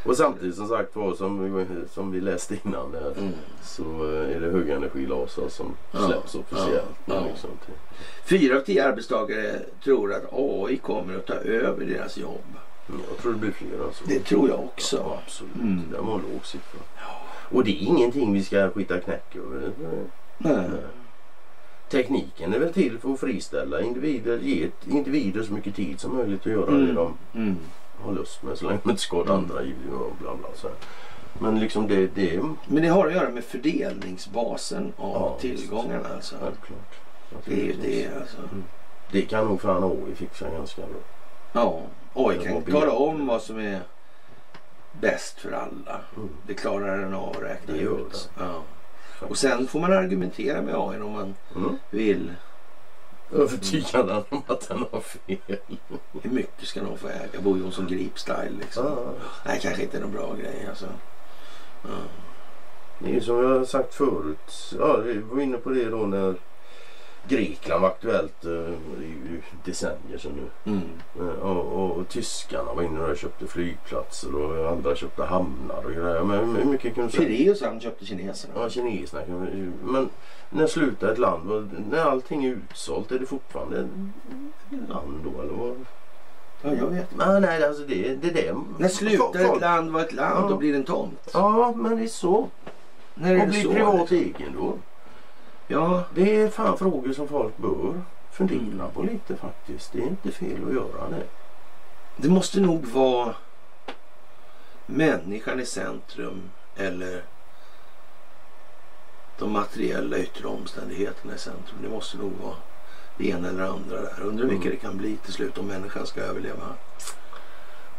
Och samtidigt som sagt var som, vi- som vi läste innan där, Mm. så är det högenergilaser som Ja, släpps officiellt. ja, ja. Liksom. Fyra av tio arbetstagare tror att AI kommer att ta över deras jobb. Jag tror det blir fler alltså. Det tror jag också. Ja, absolut. Mm. Det var en låg siffra. Och det är ingenting vi ska skita knäck över. Nej. Tekniken är väl till för att friställa individer, ge individer så mycket tid som möjligt att göra det Mm. de Mm. Har lust med så länge de inte skadar Mm. andra och bla bla. Så här. Men liksom det, det är Men det har att göra med fördelningsbasen av Ja, tillgångarna alltså. självklart. Det är ju det alltså. Det kan nog fan AI fixa ganska bra. Ja, AI kan tala om vad som är bäst för alla. Mm. Det klarar den av att räkna ut. Ja. Och sen får man argumentera med AI om man Mm. vill. Övertyga den om att den har fel. Hur mycket ska någon få äga? Bo Jonsson Grip-style liksom. Ah. Nej, kanske inte är någon bra grej alltså. Ja. Det är ju som jag har sagt förut. Ja, vi var inne på det då när Grekland var aktuellt. eh, Det ju decennier sedan nu. Mm. Eh, Och, och, och tyskarna var inne och köpte flygplatser och andra köpte hamnar och grejer. Men hur mycket säga? Pireus han köpte kineserna. Ja, kineserna Men när slutar ett land? När allting är utsålt är det fortfarande ett land då eller vad? Ja, jag vet. Ah, nej, alltså det, det är det. När slutar Folk- ett land vara ett land Ja. och blir en tomt? Ja, men det är så. När är Och det blir så? privat egendom. Ja, Det är fan frågor som folk bör fundera Mm. på lite faktiskt. Det är inte fel att göra det. det måste nog vara människan i centrum eller de materiella yttre omständigheterna i centrum. Det måste nog vara det ena eller andra där. Undrar hur mycket Mm. det kan bli till slut om människan ska överleva.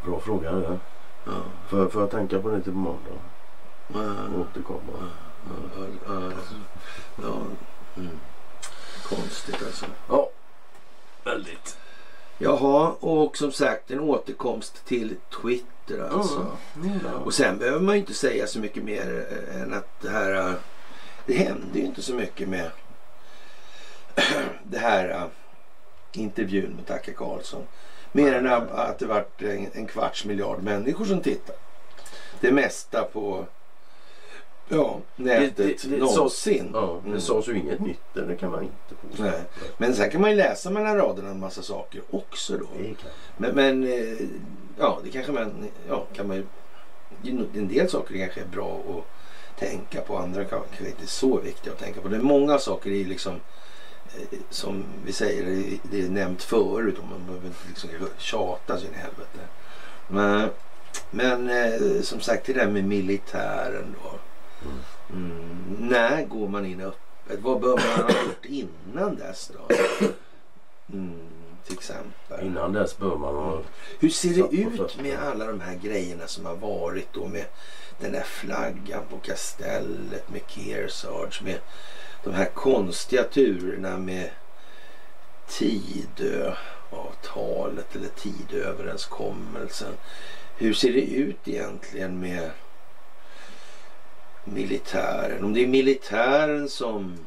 Bra fråga det. Ja, Får, får jag tänka på det till på måndag? och Återkomma. ja, ja, ja. Mm. Konstigt alltså. Ja, väldigt. Jaha, och som sagt en återkomst till Twitter alltså. Mm. Och sen behöver man ju inte säga så mycket mer eh, än att det här... eh, Det hände ju inte så mycket med <clears throat> det här eh, intervjun med Tacka Karlsson. Mer än att att det vart en, en kvarts miljard människor som tittar. Det mesta på ja, nätet Det- det- det- någonsin. Ja, det Mm. sades ju inget nytt där, det kan man inte påstå. Nej. Men sen kan man ju läsa mellan raderna en massa saker också då. Men, men eh, ja, det kanske man, ja, kan man ju, en del saker kanske är bra att tänka på, andra kanske inte är så viktiga att tänka på. Det är många saker i liksom eh, som vi säger, det- är nämnt förut och man behöver inte liksom tjata sig in i helvete. Men, men eh, som sagt det där med militären då. Mm. Mm, när går man in öppet? Vad bör man ha gjort innan dess då? Mm, till exempel. Innan dess bör man ha... Hur ser det ut med alla de här grejerna som har varit då med den där flaggan på kastellet med Kearsarge med de här konstiga turerna med Tidöavtalet eller Tidööverenskommelsen. Hur ser det ut egentligen med militären? Om det är militären som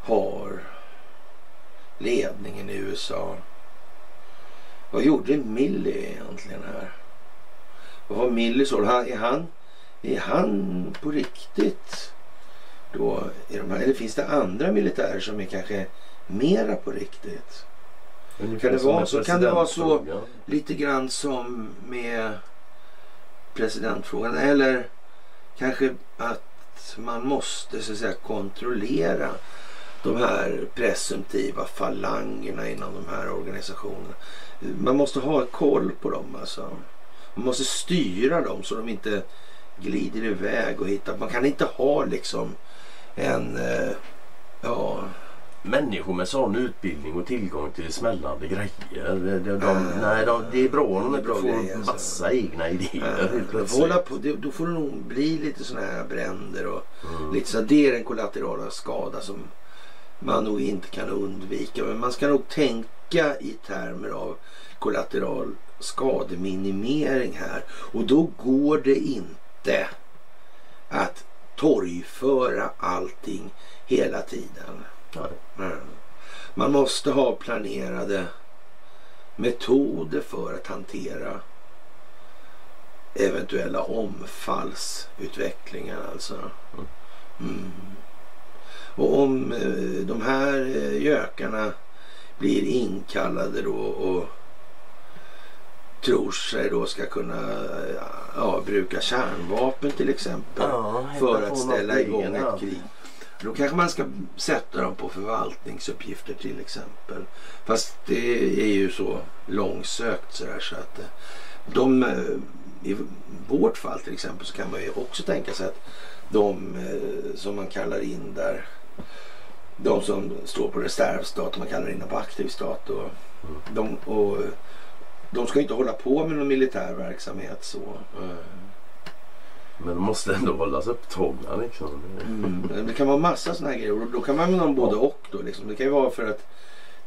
har ledningen i USA. Vad gjorde Milley egentligen här? Vad var Millys roll? Han- Är han, är han på riktigt då? I de här, eller finns det andra militärer som är kanske mera på riktigt? Ungefär det vara så? Kan det vara så? Lite grann som med presidentfrågan. Eller kanske att man måste så att säga kontrollera de här presumtiva falangerna inom de här organisationerna. Man måste ha koll på dem alltså. Man måste styra dem så de inte glider iväg och hittar. Man kan inte ha liksom en eh, ja, Människor med sån utbildning och tillgång till smällande grejer. De, de, de, Ah, nej, de, det är bra om de inte får grejer, en så. massa egna idéer. Eh, får på, då får det nog bli lite sådana här bränder och Mm. lite så. Det är den kollaterala skada som man nog inte kan undvika. Men man ska nog tänka i termer av kollateral skademinimering här. Och då går det inte att torgföra allting hela tiden. Nej. Mm. Man måste ha planerade metoder för att hantera eventuella omfallsutvecklingar alltså. Mm. Och om eh, de här eh, gökarna blir inkallade då och tror sig då ska kunna eh, ja, bruka kärnvapen till exempel Ja, för att ställa igång ett krig. Då kanske man ska sätta dem på förvaltningsuppgifter till exempel. Fast det är ju så långsökt sådär så att eh, de, eh, i vårt fall till exempel så kan man ju också tänka sig att de eh, som man kallar in där de som står på reservstat och man kallar in dem på aktivstat och, de, och de ska inte hålla på med någon militär verksamhet så. Mm. Men de måste ändå hållas upptagna liksom. Mm. Det kan vara massa sådana här grejer då kan man ha både och då liksom. Det kan ju vara för att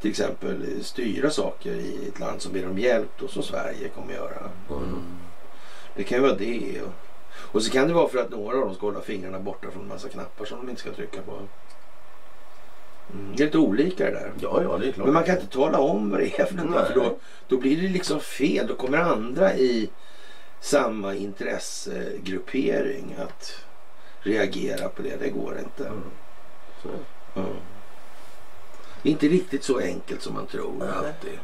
till exempel styra saker i ett land som ber om hjälp då som Sverige kommer göra. Mm. Det kan ju vara det. Och, och så kan det vara för att några av dem ska hålla fingrarna borta från en massa knappar som de inte ska trycka på. Mm. Det är lite olika det där. Ja, ja, det är klart. Men man kan inte tala om vad det är för för då, då blir det liksom fel. Då kommer andra i samma intressegruppering att reagera på det. Det går inte. Mm. Är inte riktigt så enkelt som man tror Nej. alltid.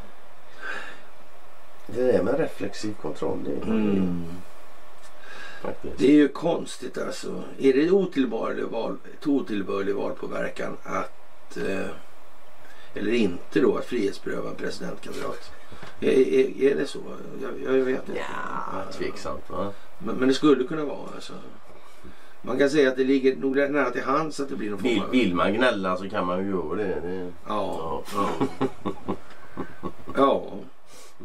Det är med reflexiv kontroll. Det är Mm. Det är ju konstigt alltså. Är det otillbörlig, val, otillbörlig valpåverkan att eh, eller inte då att frihetsberöva en presidentkandidat? Är, är, det så? Jag, jag vet inte. Ja, tveksamt va? Men, men det skulle kunna vara alltså. Man kan säga att det ligger nog nära till hands att det blir någon form Vill, av... vill man gnälla så kan man ju göra det. det. Ja. Ja. ja.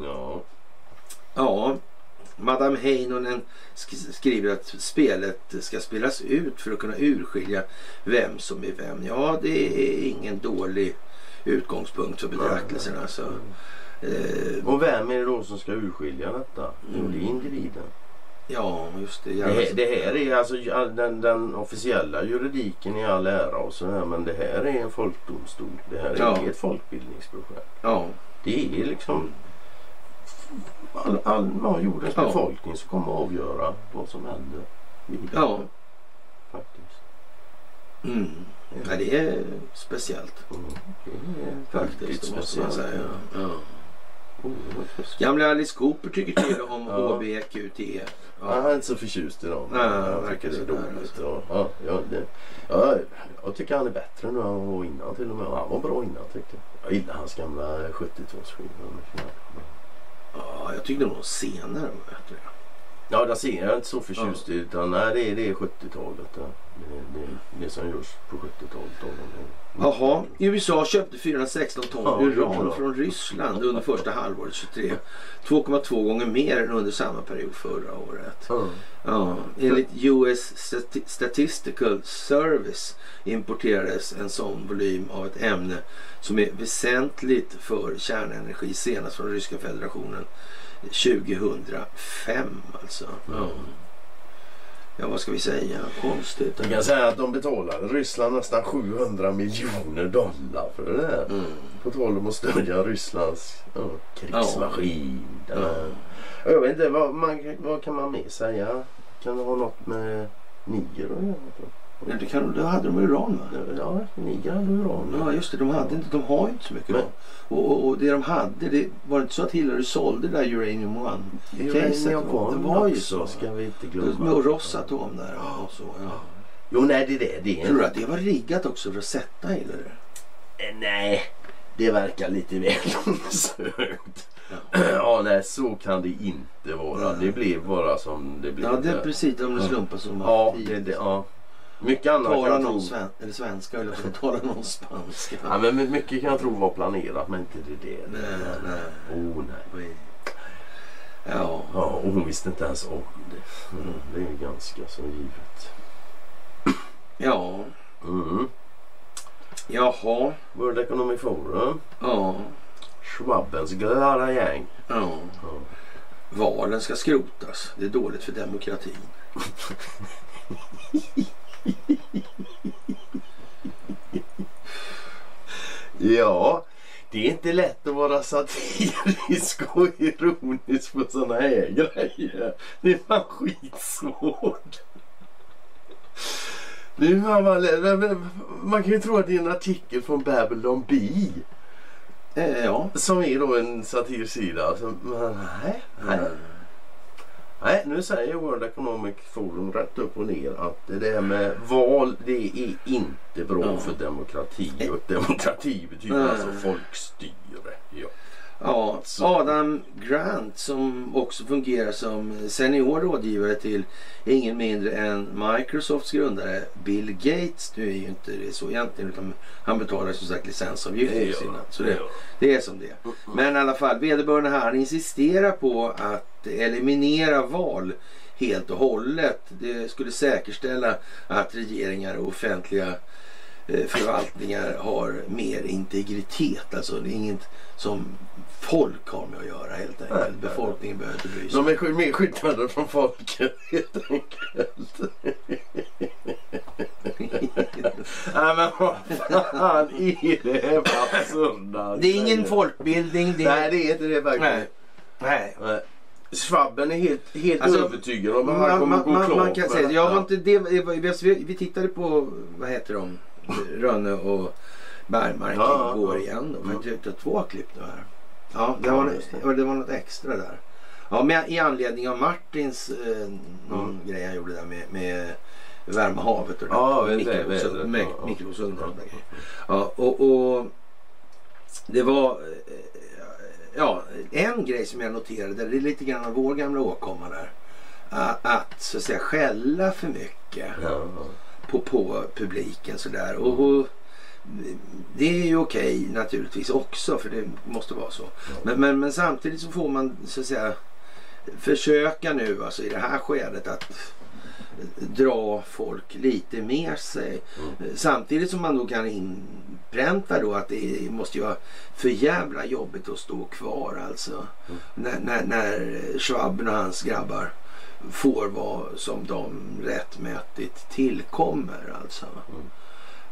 Ja. Ja, Madame Heinonen sk- skriver att spelet ska spelas ut för att kunna urskilja vem som är vem. Ja, det är ingen dålig utgångspunkt för betraktelserna. Alltså. Eh, Och vem är det då som ska urskilja detta? Jo, det är individen. ja, just det. Det här, det här är alltså den, den officiella juridiken i all ära och så här, men det här är en folkdomstol. Det här är Ja. ett folkbildningsprojekt. Ja, Det är liksom all, all, ja, jordens Ja. befolkning som kommer att avgöra vad som händer vidare. Ja. Faktiskt. mm. ja, det är speciellt Mm. Det är faktiskt. Det måste man säga. Ja. Gamla Alice Cooper tycker till om Ja. HBQT. Ja. Han är inte så förtjust i dem. Nej, han jag tycker det är sådär, dåligt. alltså. Ja, ja, ja, det, ja, jag tycker han är bättre nu än han var innan till och med. Han var bra innan tyckte jag. Jag gillar hans gamla 70-talsskivor. Ja, jag tyckte nog senare var bättre. Ja, där ser jag inte så förtjust i. Utan nej, det är, det är 70-talet. Ja. Det, det, det som görs på 70-talet. av dem. Jaha, USA köpte 416 ton Ja, uran från Ryssland under första halvåret 23. 2,2 gånger mer än under samma period förra året. Ja. Ja, enligt US Stati- Statistical Service importerades en sån volym av ett ämne som är väsentligt för kärnenergi senast från Ryska federationen 2005 alltså. Ja. ja, vad ska vi säga? Konstigt. Jag kan säga att de betalade Ryssland nästan 700 miljoner dollar för det där. Mm. På tal om att stödja Rysslands ja, krigsmaskin. Ja. här. Jag vet inte, vad, man, vad kan man mer säga? Kan det ha något med Niger att göra? Ja, det kan, då hade de uran va? Ja, Niger hade uran. Ja just det, de, hade inte, de har ju inte så mycket Nej. uran. Och, och, och det de hade, det var det inte så att Hillary sålde det där Uranium One? Uranium det One var ju så. ska vi inte glömma. Med Rosatom där och så. Ja. Jo, nej, det är det. det är Tror du att det var riggat också för att sätta Hillary? Eh, Nej, det verkar lite väl <laughs> långsökt. Ja. Ja, nej, så kan det inte vara. Nej. Det blev bara som det blev. Ja, det är precis om det Ja. slumpar som Ja, att det, det, ja. Mycket annat kan jag någon tro. sven, eller svenska eller talar någon spanska. Ja, men mycket kan jag tro var planerat men inte det. det. Nej, nej. Oh, nej. Ja. Ja, och hon visste inte ens om det. Mm, det är ganska så givet. Ja. Mm. Jaha. World Economic Forum. Ja. Schwabbens glada gäng. Ja. Ja. Valen ska skrotas. Det är dåligt för demokratin. <laughs> Ja, det är inte lätt att vara satirisk och ironisk på sådana här grejer. Det är fan skitsvårt. Är fan man, man kan ju tro att det är en artikel från Babylon Bee. Eh, ja. Som är då en satirsida. Men nej, nej. Nej, nu säger World Economic Forum rätt upp och ner att det där med val det är inte bra Ja. för demokrati. Och demokrati betyder alltså folkstyre. Ja. Ja, Adam Grant som också fungerar som senior rådgivare till ingen mindre än Microsofts grundare Bill Gates. Nu är ju inte det så egentligen utan han betalar som sagt licensavgifter i sina. Så det, det är som det. Men i alla fall, vederbörande här insisterar på att eliminera val helt och hållet. Det skulle säkerställa att regeringar och offentliga förvaltningar har mer integritet. Alltså det är inget som folk har med att göra helt enkelt. nej, Befolkningen behöver inte bry sig. De är mer skyddade från folket helt enkelt. Nej men vad fan är det här för absurda Det är ingen folkbildning. Det Nej det är inte det verkligen. Nej. Nej. Schwabben är helt, helt Alltså, övertygad om att han Man, kommer man, gå man, klart man kan säga, jag var inte det, vi, vi tittade på, vad heter de, Rönne och Bergmark Ja, ja, igår ja. igen. Då. För har två klipp nu här. Ja, det Ja, var, just det. det. det var något extra där. Ja, men i anledning av Martins eh, någon Mm. grej han gjorde där med, med värma havet och Ja, det. det ja, ja. och grejer. Ja, och, och det var eh, ja, en grej som jag noterade, det är lite grann av vår gamla åkomma där. Att, så att säga skälla för mycket Ja, på, på publiken sådär. Och, och det är ju okej naturligtvis också för det måste vara så. Men, men, men samtidigt så får man så att säga försöka nu alltså i det här skedet att dra folk lite med sig. Mm. Samtidigt som man då kan inpränta då att det måste ju vara för jävla jobbigt att stå kvar alltså. Mm. När, när, när Schwaben och hans grabbar får vad som de rättmätigt tillkommer alltså. Mm.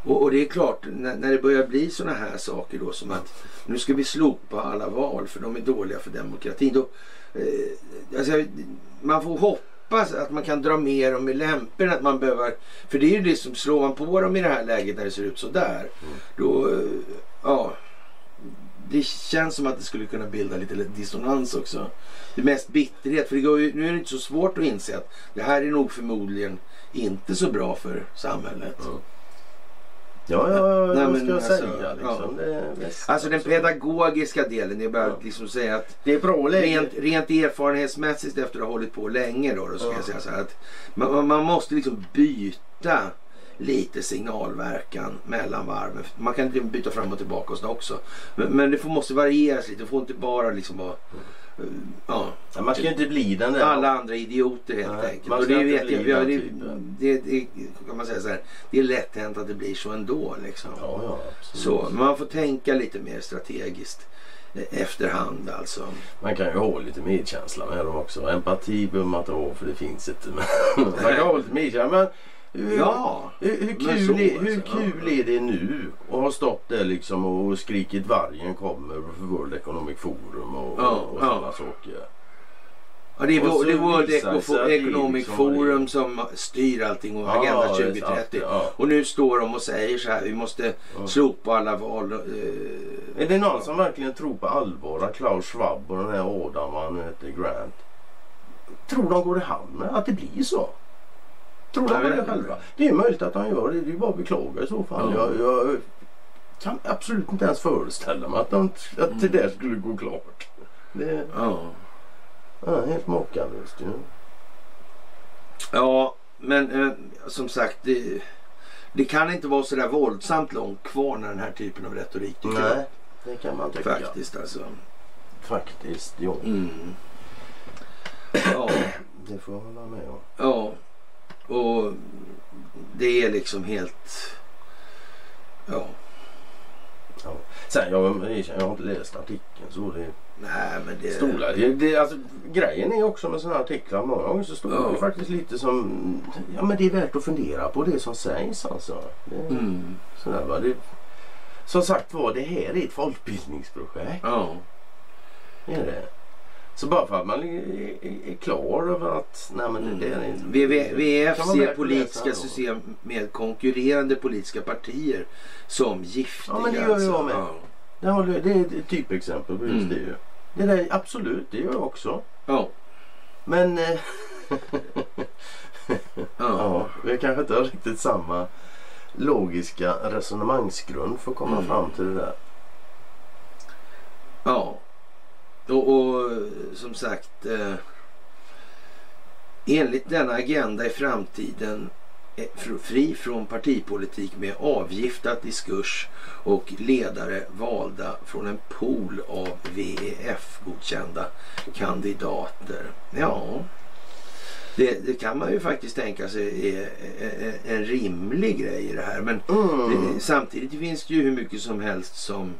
Och, och det är klart, när, när det börjar bli sådana här saker då som att nu ska vi slopa alla val för de är dåliga för demokratin. Då, eh, alltså, man får hoppas att man kan dra mer dem i lämpen att man behöver. För det är ju det som slår man på dem i det här läget när det ser ut så där. Mm. Då, eh, ja. Det känns som att det skulle kunna bilda lite dissonans också. Det är mest bitterhet. För det går ju, nu är det inte så svårt att inse att det här är nog förmodligen inte så bra för samhället. Mm. Ja, ja, Nej, vad ska jag alltså, säga liksom? Det är bäst. Alltså den pedagogiska delen, är bara Ja. att liksom säga att Det är bra läge. rent, rent erfarenhetsmässigt efter att ha hållit på länge då, då ska Ja. jag säga så här att man- man måste liksom byta lite signalverkan mellan varven. Man kan byta fram och tillbaka och så också. Men, men det får, måste varieras lite. Det får inte bara liksom vara eh, ja, Ja, man ska ju inte bli den där. alla andra idioter helt Nej, enkelt. Och det, vet jag, det, det, det, kan man säga så här, det är lätt hänt att det blir så ändå. Liksom. Ja, ja. Så, man får tänka lite mer strategiskt eh, efterhand alltså. Man kan ju ha lite medkänsla med dem också. Empati behöver man inte ha för det finns inte. <laughs> Man kan ha lite medkänsla. Men hur, Ja, hur, kul, så, är, hur alltså, kul är det nu att ha stått där liksom och skrikit vargen kommer för World Economic Forum och, Ja, och ja. sådana saker. Ja, det är, Och det World Economic liksom- Forum som styr allting och Agenda Ja, är 2030. sant, ja. Och nu står de och säger så här, vi måste Ja. slopa alla val. Eh, Är det någon som verkligen tror på allvar att Klaus Schwab och den här Adam, vad han heter, Grant. Tror de går i hand med att det blir så? Tror de Jag på det själva? Det är möjligt att han gör det. Det är bara att beklaga i så fall. Ja. Jag, jag kan absolut inte ens föreställa mig att, de, att det där skulle gå klart. Det ja. är helt makalöst ju. ja, men eh, som sagt, det, det kan inte vara så där våldsamt långt kvar när den här typen av retorik dyker Nej, upp. det kan man tycka. Faktiskt alltså. Faktiskt, ja. Mm. <clears throat> Ja, Det får jag hålla med om. ja. Och det är liksom helt... Ja. Ja. Sen, jag, jag har inte läst artikeln så det Nej, men det... Stolar. Det, det, alltså, grejen är också med sådana artiklar. Många gånger så står det Ja. ju faktiskt lite som... Ja men det är värt att fundera på det som sägs alltså. Det, Mm. sådär, va? Det, som sagt var, det här är ett folkbildningsprojekt. Ja. Det är det. Så bara för att man är, är, är klar över att... Nej men det är... Mm. VF kan man väl ser politiska system med konkurrerande politiska partier som giftiga. Ja, men det gör jag alltså. med. Ja. Det, det är ett typexempel på just Mm. det ju. Det där, absolut, det gör jag också. Ja. Men... Eh, <laughs> Ja. Ja, vi kanske inte har riktigt samma logiska resonemangsgrund för att komma Mm. fram till det där. ja. Och, och som sagt. Eh, enligt denna agenda i framtiden eh, fr- fri från partipolitik med avgiftat diskurs och ledare valda från en pool av VEF-godkända kandidater. Ja, det, det kan man ju faktiskt tänka sig är, en rimlig grej i det här. Men Mm. det, samtidigt finns det ju hur mycket som helst som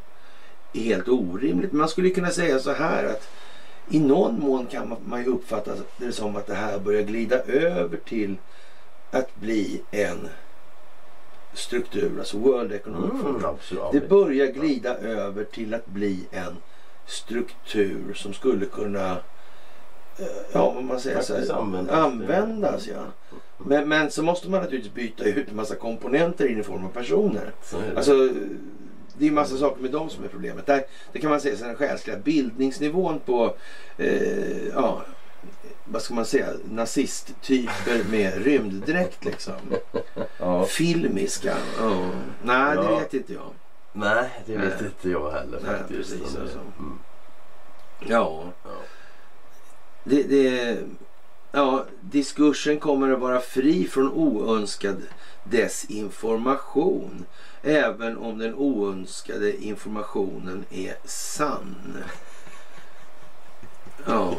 helt orimligt. Man skulle kunna säga så här att i någon mån kan man, ju uppfatta det som att det här börjar glida över till att bli en struktur, alltså World Economic Forum. Mm, absolut. Det börjar glida över till att bli en struktur som skulle kunna eh, Ja, vad man säger så Faktiskt här, användas. användas. Ja. Men, men så måste man naturligtvis byta ut en massa komponenter in i form av personer. Alltså, det är en massa saker med dem som är problemet. Där, det kan man säga så den själsliga bildningsnivån på, eh, ja, vad ska man säga, nazisttyper med rymddräkt liksom. ja. Filmiska. Ja. Nej, det Ja. vet inte jag. Nej, det vet Nej. inte jag heller Nej, faktiskt. precis, Det- alltså. mm. Ja. Ja. Det, det, ja, diskursen kommer att vara fri från oönskad desinformation. Även om den oönskade informationen är sann. Ja,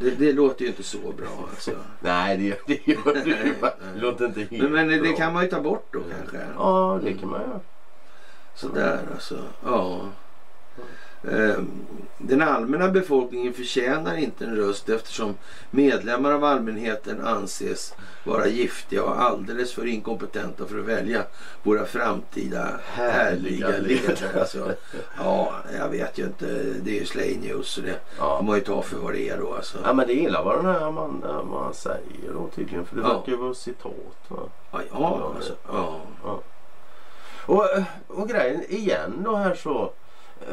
det, det låter ju inte så bra alltså. Nej, det, det gör det ju. Det låter inte helt Men, men det bra. kan man ju ta bort då kanske. Ja, det kan man göra. Sådär alltså. Ja. Eh, Den allmänna befolkningen förtjänar inte en röst eftersom medlemmar av allmänheten anses vara giftiga och alldeles för inkompetenta för att välja våra framtida härliga Härliga ledare. Alltså, ja, jag vet ju inte. Det är ju Slay News så det får Ja. man ju ta för vad det är då. Alltså. ja, men det gillar vad den här Amanda man säger då tydligen. För det Ja. verkar ju vara citat. Va? Ja, ja, alltså, ja. Och, och grejen igen då här så.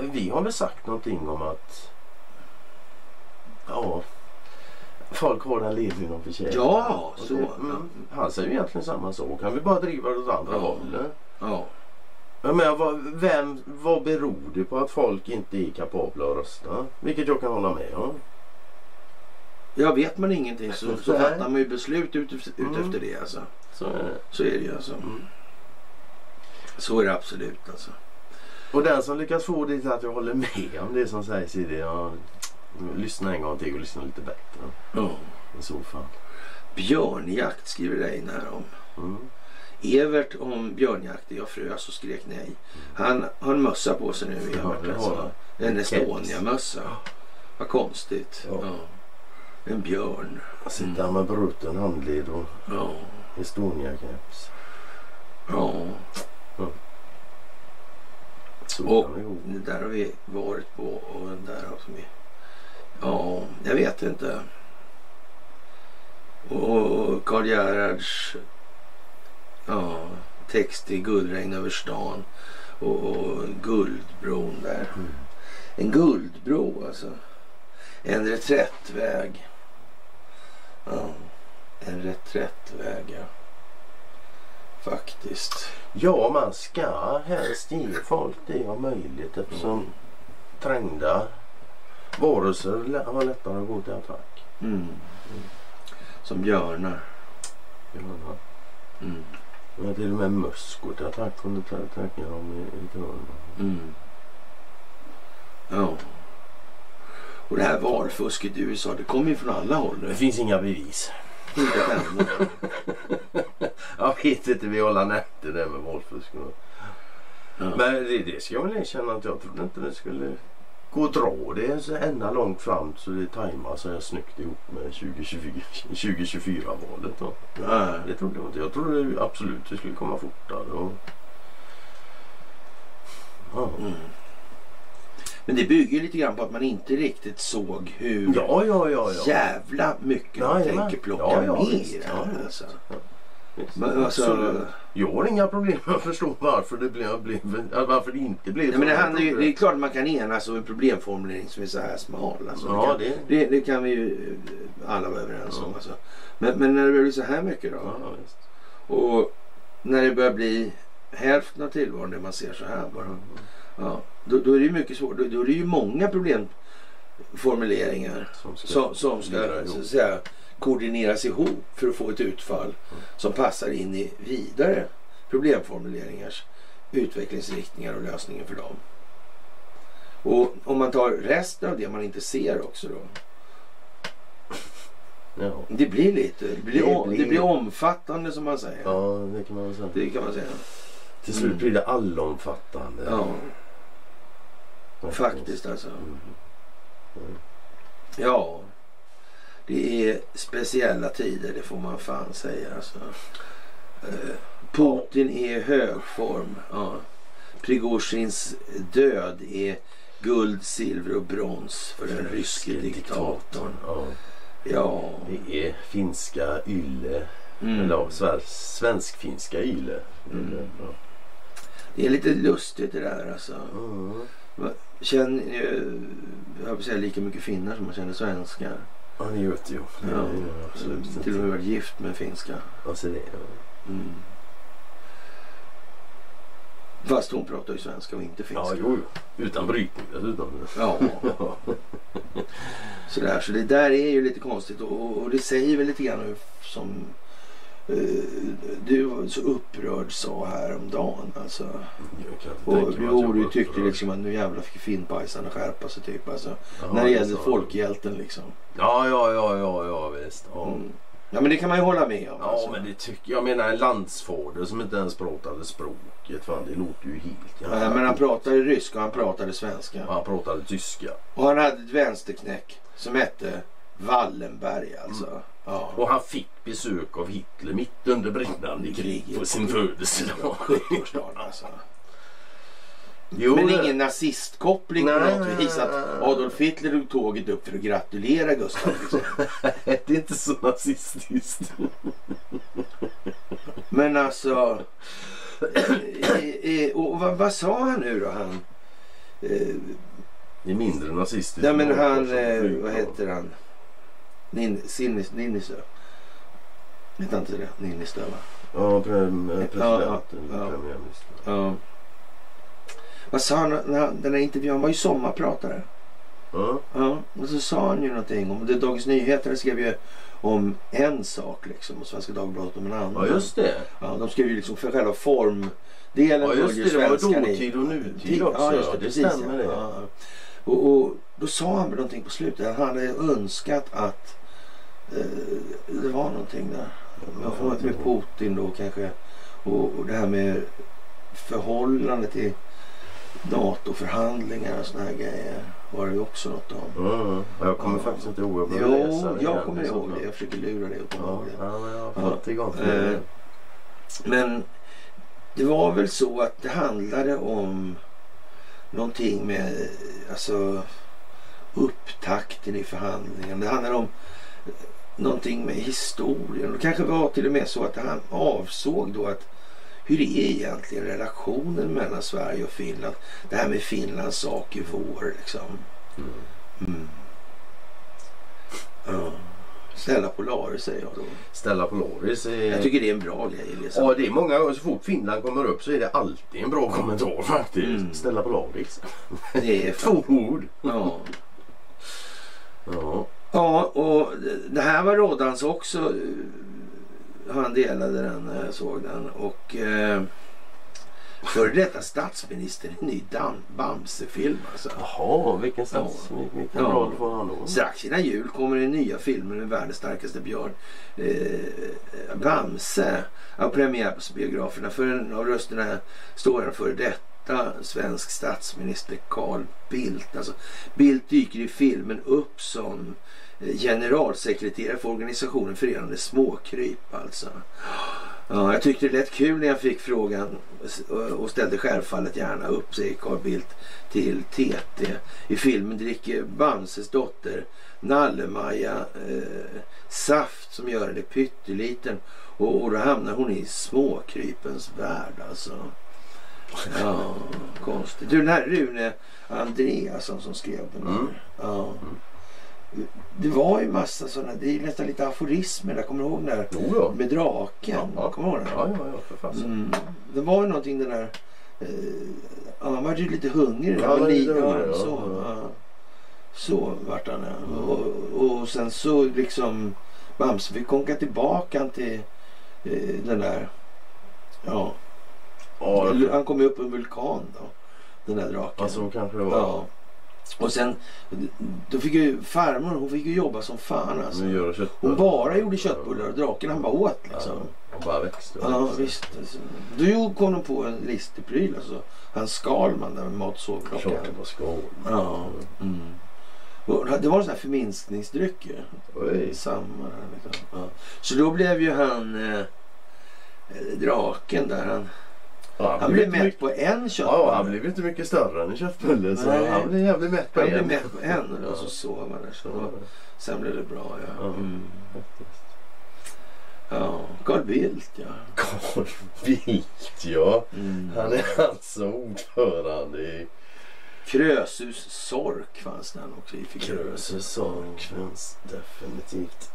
Vi har väl sagt någonting om att ja, folk har den ledning de förtjänar. Ja, så. det- mm, han säger ju egentligen samma sak. Han vill bara driva det åt andra Ja. hållet. ja. Menar, vad, vem, vad beror det på att folk inte är kapabla att rösta? Vilket jag kan hålla med om. Ja, vet man ingenting så, så fattar man ju beslut ut, ut Mm. efter det. Alltså. Så är det. Så är det ju alltså. Mm. Så är det absolut alltså. Och den som lyckas få det till att jag håller med om det som sägs i det. Ja, lyssna en gång till och lyssna lite bättre. Ja. I så fall. Björnjakt skriver Reinar om. Mm. Evert om björnjakt. Jag frös och skrek nej. Han har en mössa på sig nu Ja, Evert. det har Alltså. han. En. Estonia-mössa. Vad konstigt. Ja. Ja. En björn. Sitta med bruten handled och Ja. Estonia-keps. ja. Så Och det där har vi varit på och den där har vi... Ja, jag vet inte. Och Karl Gerhards ja, text i Guldregn över stan och, och Guldbron där. Mm. En guldbro alltså. En reträttväg. Ja, en reträttväg ja. Faktiskt. Ja, man ska helst ge folk det om möjligt eftersom trängda varelser har lättare att gå till attack. Mm. Som björnar. Ja, Mm. Men till och med möss går till attack om du träffar dem i, i. Mm. Ja. Och det här valfusket i USA det kommer ju från alla håll. Det finns inga bevis. Ett <laughs> enda. Jag vet inte, vi håller nätter det med valfusk. Ja. Men det, det ska jag väl erkänna att jag trodde inte det skulle gå att dra det så ända långt fram så det tajmar så jag snyggt ihop med 2024-valet. Då. Nej. Det trodde jag inte. Jag trodde absolut det skulle komma fortare. Och... Ja. Mm. Men det bygger lite grann på att man inte riktigt såg hur ja, ja, ja. ja. jävla mycket de Jajamän. tänker plocka Ja, ja, med i det Ja, här. Alltså. Men, alltså. Jag har inga problem med att förstå varför det, blev, blev, varför det inte blev nej, men det, handlar ju, det är klart att man kan enas om en problemformulering som är så här smal. Alltså. Ja, det, kan, det... det, det kan vi ju alla vara överens om. Ja. Alltså. Men, men när det blir så här mycket då? Ja. Och när det börjar bli hälften av tillvaron där man ser så här bara. Ja, då, då är det ju mycket svårt. Då, då är det ju många problemformuleringar Som ska, som, som ska så säga, koordineras ihop för att få ett utfall som passar in i vidare problemformuleringars utvecklingsriktningar och lösningar för dem. Och om man tar resten av det man inte ser också då. Ja. Det blir lite, det blir, Det om, det blir- blir omfattande som man säger. ja, det kan man säga. Det kan man säga. Till slut Mm. blir det allomfattande. Ja, faktiskt alltså. Mm. Mm. Ja, det är speciella tider, det får man fan säga. Alltså. Eh, Putin är i hög form. Ja. Prigozjins död är guld, silver och brons för den ryske diktatorn. Ja, Ja, det är finska Yle. mm. Eller svensk-finska Yle. Mm. Det är lite lustigt det där alltså. Mm. Känner, eh, jag att säga lika mycket finnar som man känner svenskar. Ja, det vet. Det Ja, är jag absolut Till och med varit gift med finska. Alltså det, ja. Mm. Fast hon pratar ju svenska och inte finska. ja, jo, jo. Utan brytning dessutom. Ja, Ja. <laughs> sådär. Så det där är ju lite konstigt och, och det säger väl lite grann som, du var så upprörd sa häromdagen. Alltså. Inte Och jag du tyckte upprörd. liksom att nu jävlar fick finnpajsarna skärpa sig typ. Alltså, Ja, när det gäller sa folkhjälten liksom. Ja, ja, ja, ja, ja visst. Ja. Mm. Ja men det kan man ju hålla med om. Ja alltså. men det tycker jag. menar en landsfader som inte ens pratade språket. Fan det låter ju helt jävla Nej, men han pratade ryska och han pratade svenska. Och han pratade tyska. Och han hade ett vänsterknäck som hette Wallenberg alltså. Ja. Och han fick besök av Hitler mitt under brinnande krig på sin födelsedag. 70-årsdagen alltså. Jo, Men ingen nazistkoppling på Nej, något nej, vis. Att. Adolf Hitler tog tåget upp för att gratulera Gustav. Liksom. <laughs> det är inte så nazistiskt. Men alltså. eh, eh, och vad, vad sa han nu då han? Eh, Det är mindre nazistiskt. nej men han, eh, vad heter han? Nin, Sinnis, Ninnisö. Heter han inte det? Ninnisö va? Ja, Ja, presidenten. ja, ja. Ja. Vad sa han den här intervjun? Var ju sommarpratare. Ja. Ja, och så sa han ju någonting om det. Dagens Nyheter skrev ju om en sak liksom och Svenska Dagbladet om en annan. ja, just det. Ja, de skrev ju liksom för själva formdelen. Ja, just ju det. Det var dåtid och nutid Tid- också. Ja, just det. Det precis, stämmer det. Ja. Och, och då sa han väl någonting på slutet. Han hade önskat att det var någonting där. Jag får med Putin då kanske. Och, och det här med förhållande till NATO-förhandlingar och såna här grejer. Var det ju också något om. Ja, ja. jag kommer faktiskt inte ihåg. Jag behöver läsa Jo, jag igen, kommer så ihåg det. Jag försöker lura dig att komma Ja, ihåg det. ja, men har Ja. Eh, det. Men det var väl så att det handlade om någonting med alltså upptakten i förhandlingen. Det handlade om eh, någonting med historien. Det kanske var till och med så att han avsåg då att hur är egentligen relationen mellan Sverige och Finland? Det här med Finlands sak i vår liksom. Mm. Mm. Ja. Stella Polaris säger jag då. Stella Polaris är... Jag tycker det är en bra grej. Liksom. Ja, det är många så fort Finland kommer upp så är det alltid en bra kommentar faktiskt. Mm. Stella Polaris. Det är <laughs> Två ord. Ja. Ja. Ja, och det här var Roddans också. eh, Han delade den när jag såg den. Och eh, före detta statsminister i en ny Bamse-film alltså. Jaha, vilken stats... Vilken Ja. roll får han då? Strax innan jul kommer den nya filmen med världens starkaste björn. Eh, Bamse. Har premiär på biograferna. För en av rösterna står en före detta svensk statsminister Carl Bildt. Alltså, Bildt dyker i filmen upp som eh, generalsekreterare för organisationen Förenade Småkryp. Alltså. Ja, jag tyckte det lät kul när jag fick frågan och ställde självfallet gärna upp, säger Carl Bildt till TT. I filmen dricker Bamses dotter Nalle-Maja eh, saft som gör henne pytteliten och, och då hamnar hon i småkrypens värld alltså. Ja, konstigt. Du, den här Rune Andreasson som skrev den här. Mm. Ja. Det var ju massa sådana, det är nästan lite aforismer där, kommer du ihåg den där Jo, ja. med draken? Ja. Kommer du ihåg den? Ja, ja, ja, för fasen. Mm. Det var ju någonting den där... Eh, ja, han var ju lite hungrig. Ja, Han var lite li- ja, hungrig, ja. så, Ja. ja. så vart han ja. och, och sen så liksom Bamse fick konka tillbaka han till eh, den där... Ja. Ja, han kom ju upp en vulkan då. Den där draken. ja, så kanske det var. ja. Och sen då fick ju farmor hon fick ju jobba som fan alltså. Hon bara gjorde köttbullar och draken han bara åt Ja, liksom. och bara växte. och Ja växte. visst. Alltså. Då kom de på en listig pryl alltså. Han Skalman där med mat och sovklockan. Tjock på skål. Ja. Mm. Det var en sån här förminskningsdryck ju. Oj. Samma liksom. ja. Så då blev ju han eh, draken där. Han, Ja, han blev mätt mycket- på en Ja, köttbulle. han blev inte mycket större än en köttbulle. Så Nej. han blev jävligt mätt på Han en. blev mätt på en och så Ja. sov han där. Så sen blev det bra ja. Ja. Mm. Ja, Carl Bildt ja. <laughs> Carl Bildt ja. Mm. Han är alltså ordförande i Krösus Sork fanns den också i. Krösus Sork finns definitivt.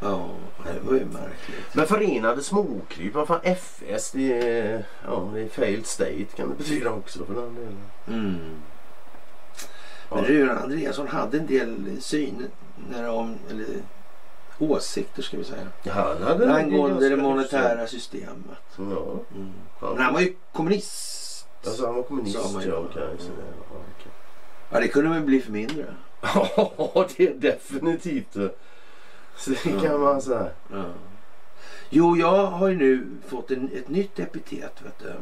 Ja, det var ju märkligt. Men Förenade Småkryp, vad fan FS det är, ja, det är failed state kan det betyda också för den delen. Mm. Ja. Men Rune Andreasson hade en del syn när de, eller åsikter ska vi säga. Han hade Angående det monetära systemet. hyfsat. Ja. Mm. Men han var ju kommunist. Alltså han var kommunist. Man. Ja, det- ja, okej. Ja det kunde väl bli för mindre. <laughs> Ja, det är definitivt. Så det kan man säga. Ja. Jo, jag har ju nu fått en, ett nytt epitet. Vet du.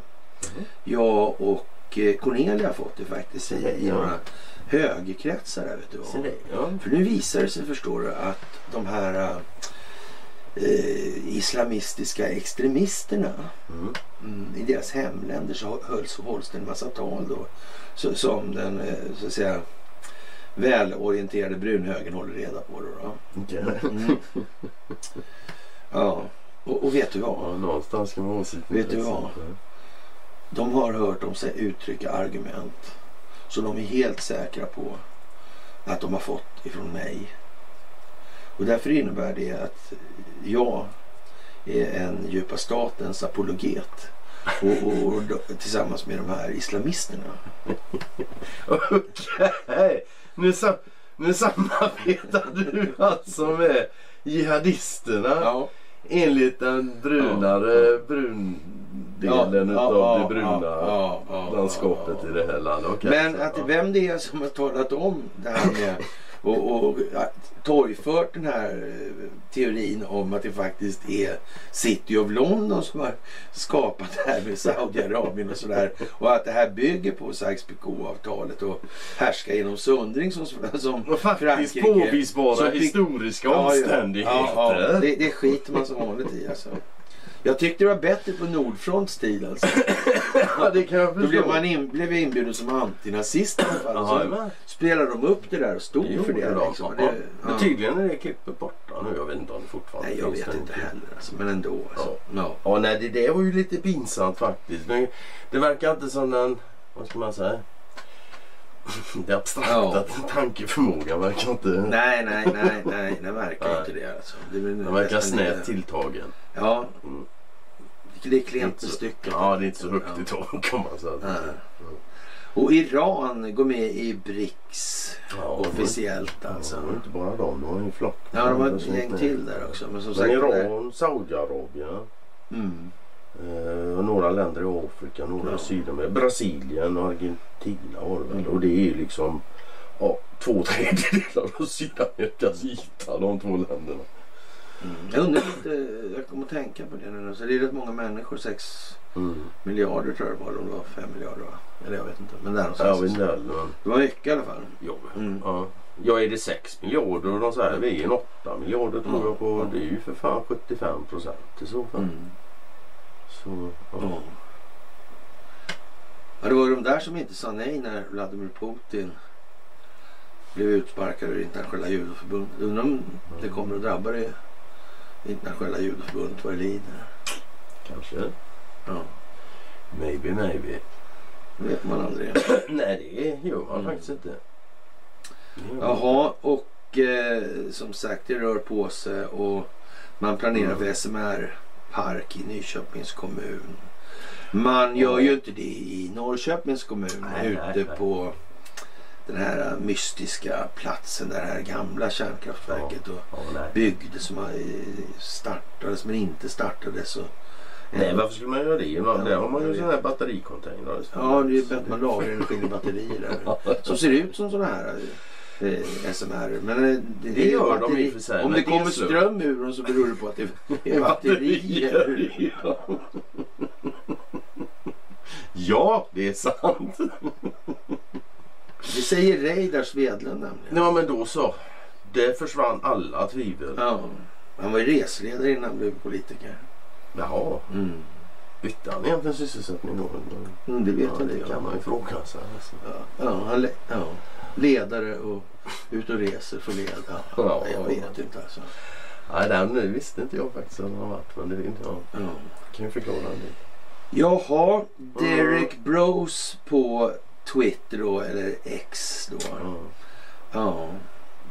Jag och eh, Cornelia har fått det faktiskt i, i några högerkretsar. Vet du. Så ja. För nu visar det sig, förstår du, att de här eh, islamistiska extremisterna Mm. mm, i deras hemländer så hölls, hålls det en massa tal då. Så, som den eh, så att säga välorienterade brunhögern håller reda på. Då, då. Mm. Ja, och, och vet du vad? Ja, någonstans ska man åsikten. Vet du vad? De har hört dem sig uttrycka argument. Så de är helt säkra på att de har fått ifrån mig. Och därför innebär det att jag är en djupa statens apologet. Och, och, och tillsammans med de här islamisterna. <laughs> Okej. Nu, sam nu samarbetar du alltså med jihadisterna Ja, enligt den brunare brundelen utav det bruna ja, ja, landskapet ja, i det här landet. Okej, Men att ja. vem det är som har talat om det här med och, och torgfört den här eh, teorin om att det faktiskt är City of London som har skapat det här med Saudiarabien och sådär. Och att det här bygger på Sykes-Picot-avtalet och härska genom sundring som, som Och faktiskt Frankrike- påvisbara som fick- historiska Ja, ja. omständigheter. Ja, ja, det, det skiter man som vanligt i alltså. Jag tyckte det var bättre på Nordfronts tid alltså. <coughs> Ja, det kan jag Då blev man in, blev jag inbjuden som antinazist i alla fall. Och Jaha, så men. spelade de upp det där och stod Jo, för det. då. Liksom. Ja. det Men ja. tydligen är det klippet borta nu. Jag vet inte om det fortfarande Nej, jag finns vet inte heller. Alltså. Men ändå. Alltså. Ja. Ja, nej, det, det var ju lite pinsamt faktiskt. Men det verkar inte som den, vad ska man säga? <laughs> Det abstrakta tankeförmågan verkar inte... Nej, nej, nej, nej, det verkar Nej. inte det. Alltså. det Den verkar snävt tilltagen. Ja, Mm. Det är klent med stycket. Ja, det är inte så högt Ja. i tak kan man säga. Nej. Och Iran går med i BRICS Ja, officiellt Ja, alltså. det var inte bara dem, det var en flock. Ja, de har ett gäng till där också. Men som Men sagt, Iran, Saudiarabien Mm. eh, några länder i Afrika, några Ja. i Sydamerika, Brasilien och Argentina var det väl. Mm. Och det är ju liksom ja, två tredjedelar av Sydamerikas yta, de två länderna. Mm. Jag undrar lite, jag kommer att tänka på det nu. Så det är rätt många människor, 6 Mm. miljarder tror jag det var. Eller om det var 5 miljarder va? Eller jag vet inte. Men där någonstans. men Det var mycket i alla fall. jo. Mm. Ja. ja, är det 6 miljarder och de säger vi är en 8 miljarder tror Ja. jag på. Det är ju för fan 75 procent i så fall. Mm. Så, ja. Ja. ja, det var de där som inte sa nej när Vladimir Putin blev utsparkad ur internationella judoförbundet. Undrar om det kommer att drabba det internationella judoförbundet vad det lider. Kanske. Ja, Maybe, maybe. det vet man aldrig. <clears throat> Nej, det gör man Mm. faktiskt inte. Man Jaha, och eh, som sagt det rör på sig och man planerar Mm. för SMR-park i Nyköpings kommun. Man gör ju inte det i Norrköpings kommun Nej, ute nej, nej. på den här mystiska platsen där det här gamla kärnkraftverket och Ja, byggdes som eh, startades men inte startades. Och, nej, varför skulle man göra det? Ja, där har man ju sådana här battericontainrar. Ja, det är man lagrar energin i batterier där. <laughs> Som ser ut som sådana här eh, SMR. Men det, Det gör är de batteri- i och för sig, Om det det kommer ström ur dem så beror det på att det <laughs> är batterier. <laughs> ja, det är sant. Det säger Reidar Svedlund nämligen. Ja, men då så. Det försvann alla tvivel. Ja, han var ju resledare innan han blev politiker. Jaha, Mm. bytte han egentligen sysselsättning då? Mm, det vet ja, inte det jag. kan man ju fråga sig. Alltså. Ja, ja, han le- ja. Ledare och ut och reser för led. Ja, Ja. jag vet inte alltså. Nej, den visste inte jag faktiskt att han har varit. Men det vet jag. Ja. kan ju förklara en del. Jaha, Derek Bros på Twitter då, eller X då. Ja. Ja,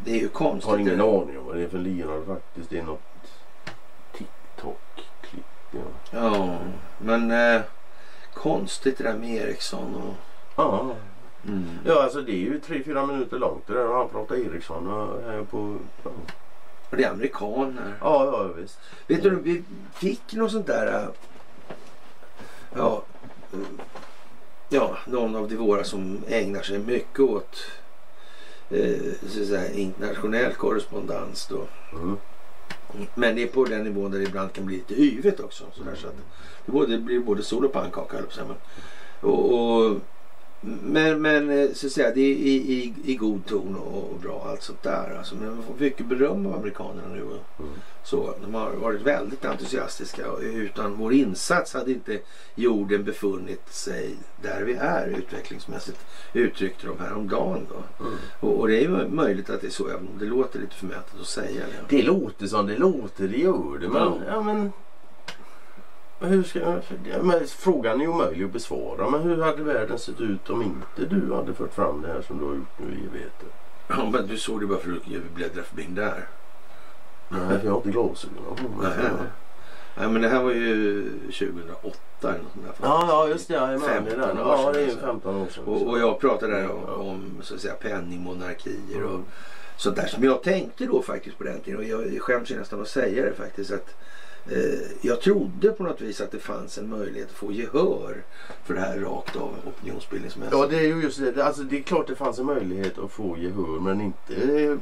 det är ju Jag konstigt. har ingen aning om vad det är för lirare faktiskt. Det är något TikTok-klipp. Ja. Ja, men eh, konstigt det där med Eriksson och... Ja. Mm. ja, alltså det är ju tre fyra minuter långt det där han pratar Ericsson och på ja, Och det är amerikaner. Ja, ja visst. Vet du, vi fick något sånt där... äh, Ja, äh, ja någon av de våra som ägnar sig mycket åt eh, säga, internationell korrespondens då. Mm. Men det är på den nivån där det ibland kan bli lite yvigt också. Så där, så att det, både, det blir både sol och pannkaka och, och, men, men eh, så att säga, det är i, i, i god ton och, och bra allt sånt där. Alltså, men man får mycket beröm av amerikanerna nu. Och, Mm. så, de har varit väldigt entusiastiska. Och Utan vår insats hade inte jorden befunnit sig där vi är utvecklingsmässigt. Uttryckte de häromdagen då. Mm. Och, och det är ju möjligt att det är så. även om Det låter lite förmätet att säga det. Det låter som det låter, det gör det. Men, Ja. ja, men, hur ska, ja, men, frågan är omöjlig att besvara. Men hur hade världen sett ut om inte du hade fört fram det här som du har gjort nu i evigheter? Ja, men du såg det bara för att du bläddra förbi där. Nej, för jag har inte glasögon på mig. Nej, nej. Nej, men det här var ju 2008 eller något sånt där. Ja, ja, just det. Jag är med 15 i den. år Ja, sedan, det är ju alltså. 15 år sedan. Och, och jag pratade där om, Ja. om så att säga, penningmonarkier och Mm. sånt där som jag tänkte då faktiskt på den tiden. Och jag skäms ju nästan att säga det faktiskt. att Jag trodde på något vis att det fanns en möjlighet att få gehör för det här rakt av opinionsbildningsmässigt. Ja, det är ju just det. Alltså, det är klart det fanns en möjlighet att få gehör, men inte... <laughs>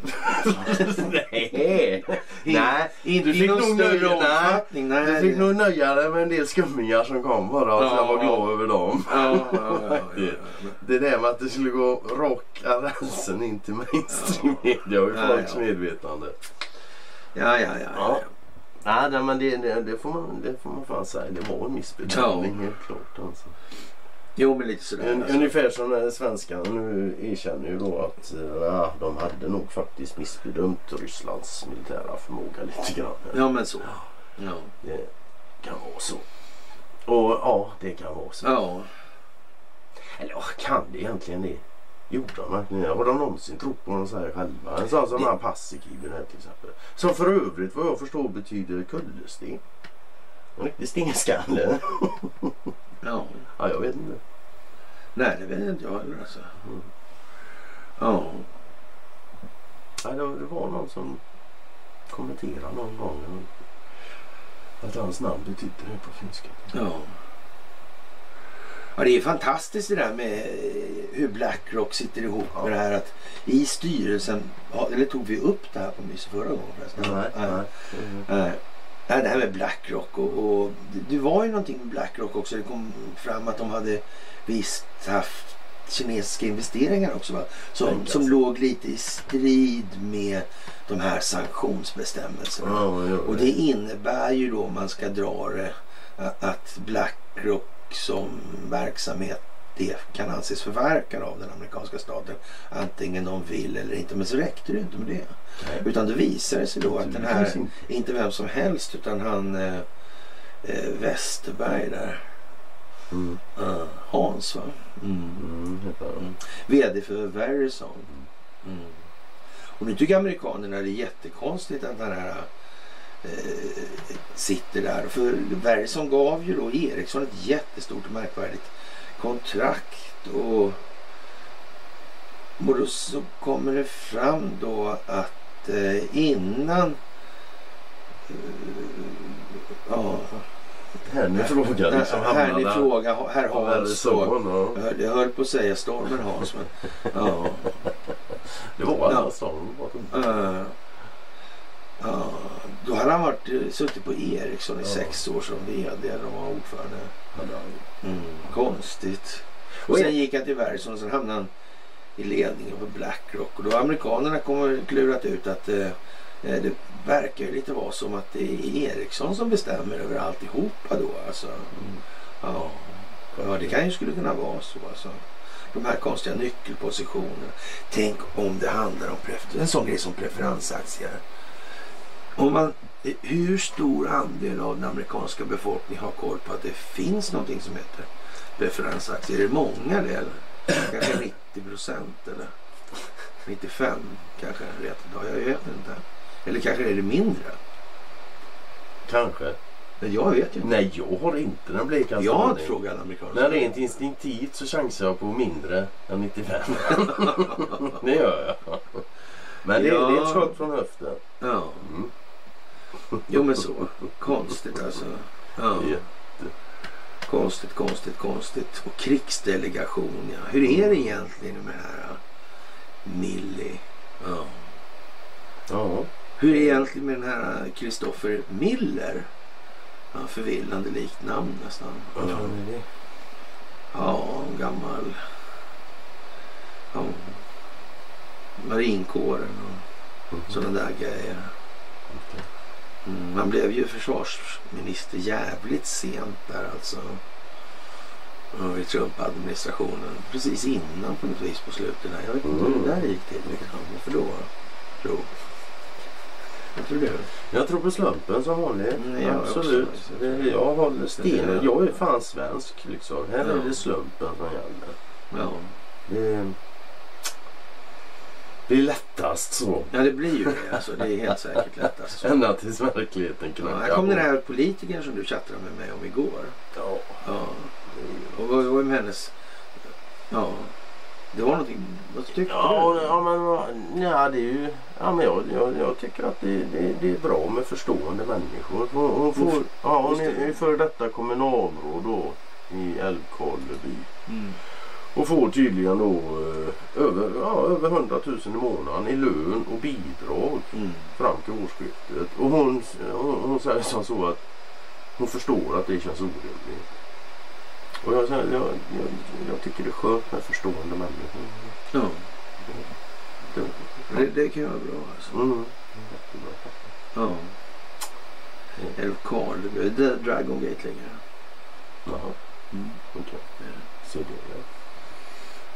Nej. Nej. inte Du fick någon nog större omfattning. Nej, Du fick nog nöja dig med en del skummingar som kom bara och Ja. jag var glad över dem. Ja, ja, ja. <laughs> Det där med att det skulle gå raka rälsen in till mainstream media och folks medvetande. Ja, ja, ja. ja. Nej, nej men det, det, det, får man, det får man fan säga. Det var en missbedömning helt klart. Alltså. Jo, men lite sådär. Un, Alltså. Ungefär som när svenskarna nu erkänner ju då att eh, ja, de hade nog faktiskt missbedömt Rysslands militära förmåga lite grann. Ja, men så. Ja. Det kan vara så. Och ja, det kan vara så. Ja. Eller ja, kan det egentligen det? Gjorde de verkligen? Har de någonsin trott på någon så här själva? En sån som Det- han Paasikivi här till exempel. Som för övrigt vad jag förstår betyder kullersten. En riktig stenskalle. ja. <laughs> ja, jag vet inte. Nej, det vet inte jag heller alltså. Mm. Ja. Ja, det, det var någon som kommenterade någon gång att hans namn betydde det på finska. Ja. Ja, det är fantastiskt det där med eh, hur Blackrock sitter ihop Ja. med det här att i styrelsen, eller tog vi upp det här på Myse förra gången förresten? Nej, nej. Nej. Nej, det här med Blackrock och, och det- det var ju någonting med Blackrock också. Det kom fram att de hade visst haft kinesiska investeringar också va? Som, Tänk som låg lite i strid med de här sanktionsbestämmelserna. Ja, ja, Och det innebär ju då om man ska dra det att Blackrock som verksamhet det kan anses förverkad av den amerikanska staten. Antingen de vill eller inte. Men så räckte det inte med det. Nej. Utan det sig då att den här, inte. vem som helst utan han eh, eh, Westerberg där. Mm. Uh, Hans va? Mm. Mm. Mm. VD för Verizon. Mm. Och nu tycker amerikanerna det är jättekonstigt att den här sitter där. För Verizon gav ju då Ericsson ett jättestort och märkvärdigt kontrakt. Och, och då så kommer det fram då att eh, innan eh, ja, Härlig fråga liksom härlig fråga. Herr Hans. ja. Jag höll, på att säga Stormen Hans. Men, <laughs> ja, Det var Ja. alla storm bakom. Ja, då hade han varit, eh, suttit på Ericsson i Ja. sex år som VD eller var ordförande. Mm, konstigt. Och sen gick han till Verizon och sen hamnade han i ledningen för Blackrock. Och då har amerikanerna kommit klurat ut att eh, eh, det verkar ju lite vara som att det är Ericsson som bestämmer över alltihopa då. Alltså. Mm. Ja, ja det kan ju skulle kunna vara så. Alltså. De här konstiga nyckelpositionerna. Tänk om det handlar om en sån grej som preferensaktier. Om man, hur stor andel av den amerikanska befolkningen har koll på att det finns någonting som heter preferensaktier? Är det många det eller? Kanske 90 procent eller 95 kanske? Jag vet inte. Jag vet inte. Eller kanske är det mindre? Kanske. Men jag vet ju inte. Nej, jag har inte den blekaste Jag har inte frågat amerikaner. Men rent instinktivt så chansar jag på mindre än 95. <laughs> det gör jag. Men det, Ja. det är ett skott från höften. Ja. Mm. Jo men så. Konstigt alltså. Ja. Konstigt, konstigt, konstigt. Och krigsdelegation ja. Hur är det egentligen med det här? ja? Millie. Ja. Ja. Hur är det egentligen med den här Christopher Miller? Ja, förvillande likt namn nästan. Vad fan är det? Ja, en gammal... Ja, marinkåren och Mhm. sådana där grejer. Okej. Mm, man blev ju försvarsminister jävligt sent där alltså. I Trump-administrationen. Precis innan på något vis på slutet. Där. Jag vet inte hur det där gick till. Liksom. Varför då? Tro. Vad tror du? Jag tror på slumpen som vanligt. Mm, jag Absolut. också. Jag håller. Det- Jag är fan svensk liksom. Här är Ja. det slumpen som gäller. Ja. Det, det är lättast så. ja, det blir ju det. Alltså, det är helt säkert lättast. så. <laughs> Ända tills verkligheten Ja, knackar här kom den här politikern som du chattade med mig om igår. Ja. Ja. Och vad var med hennes... Ja. Det var någonting... Vad tyckte Ja, du? ja, men ja, det är ju... Ja, men jag, jag, jag tycker att det, det, det är bra med förstående människor. Hon, hon, får, ja, hon är, är före detta kommunalråd då i Älvkarleby. Mm. Och får tydligen då eh, över, ja, över 100 000 i månaden i lön och bidrag Mm. fram till årsskiftet. Och hon, hon, hon säger som så att hon förstår att det känns orimligt. Och jag, säger, jag, jag, jag tycker det är skönt med förstående människor. Ja. Det, Det, det kan vara bra alltså. mm, jättebra. Ja. Älvkarleby. Det är Dragon Gate ligger. Jaha, Mm. okej. Så det är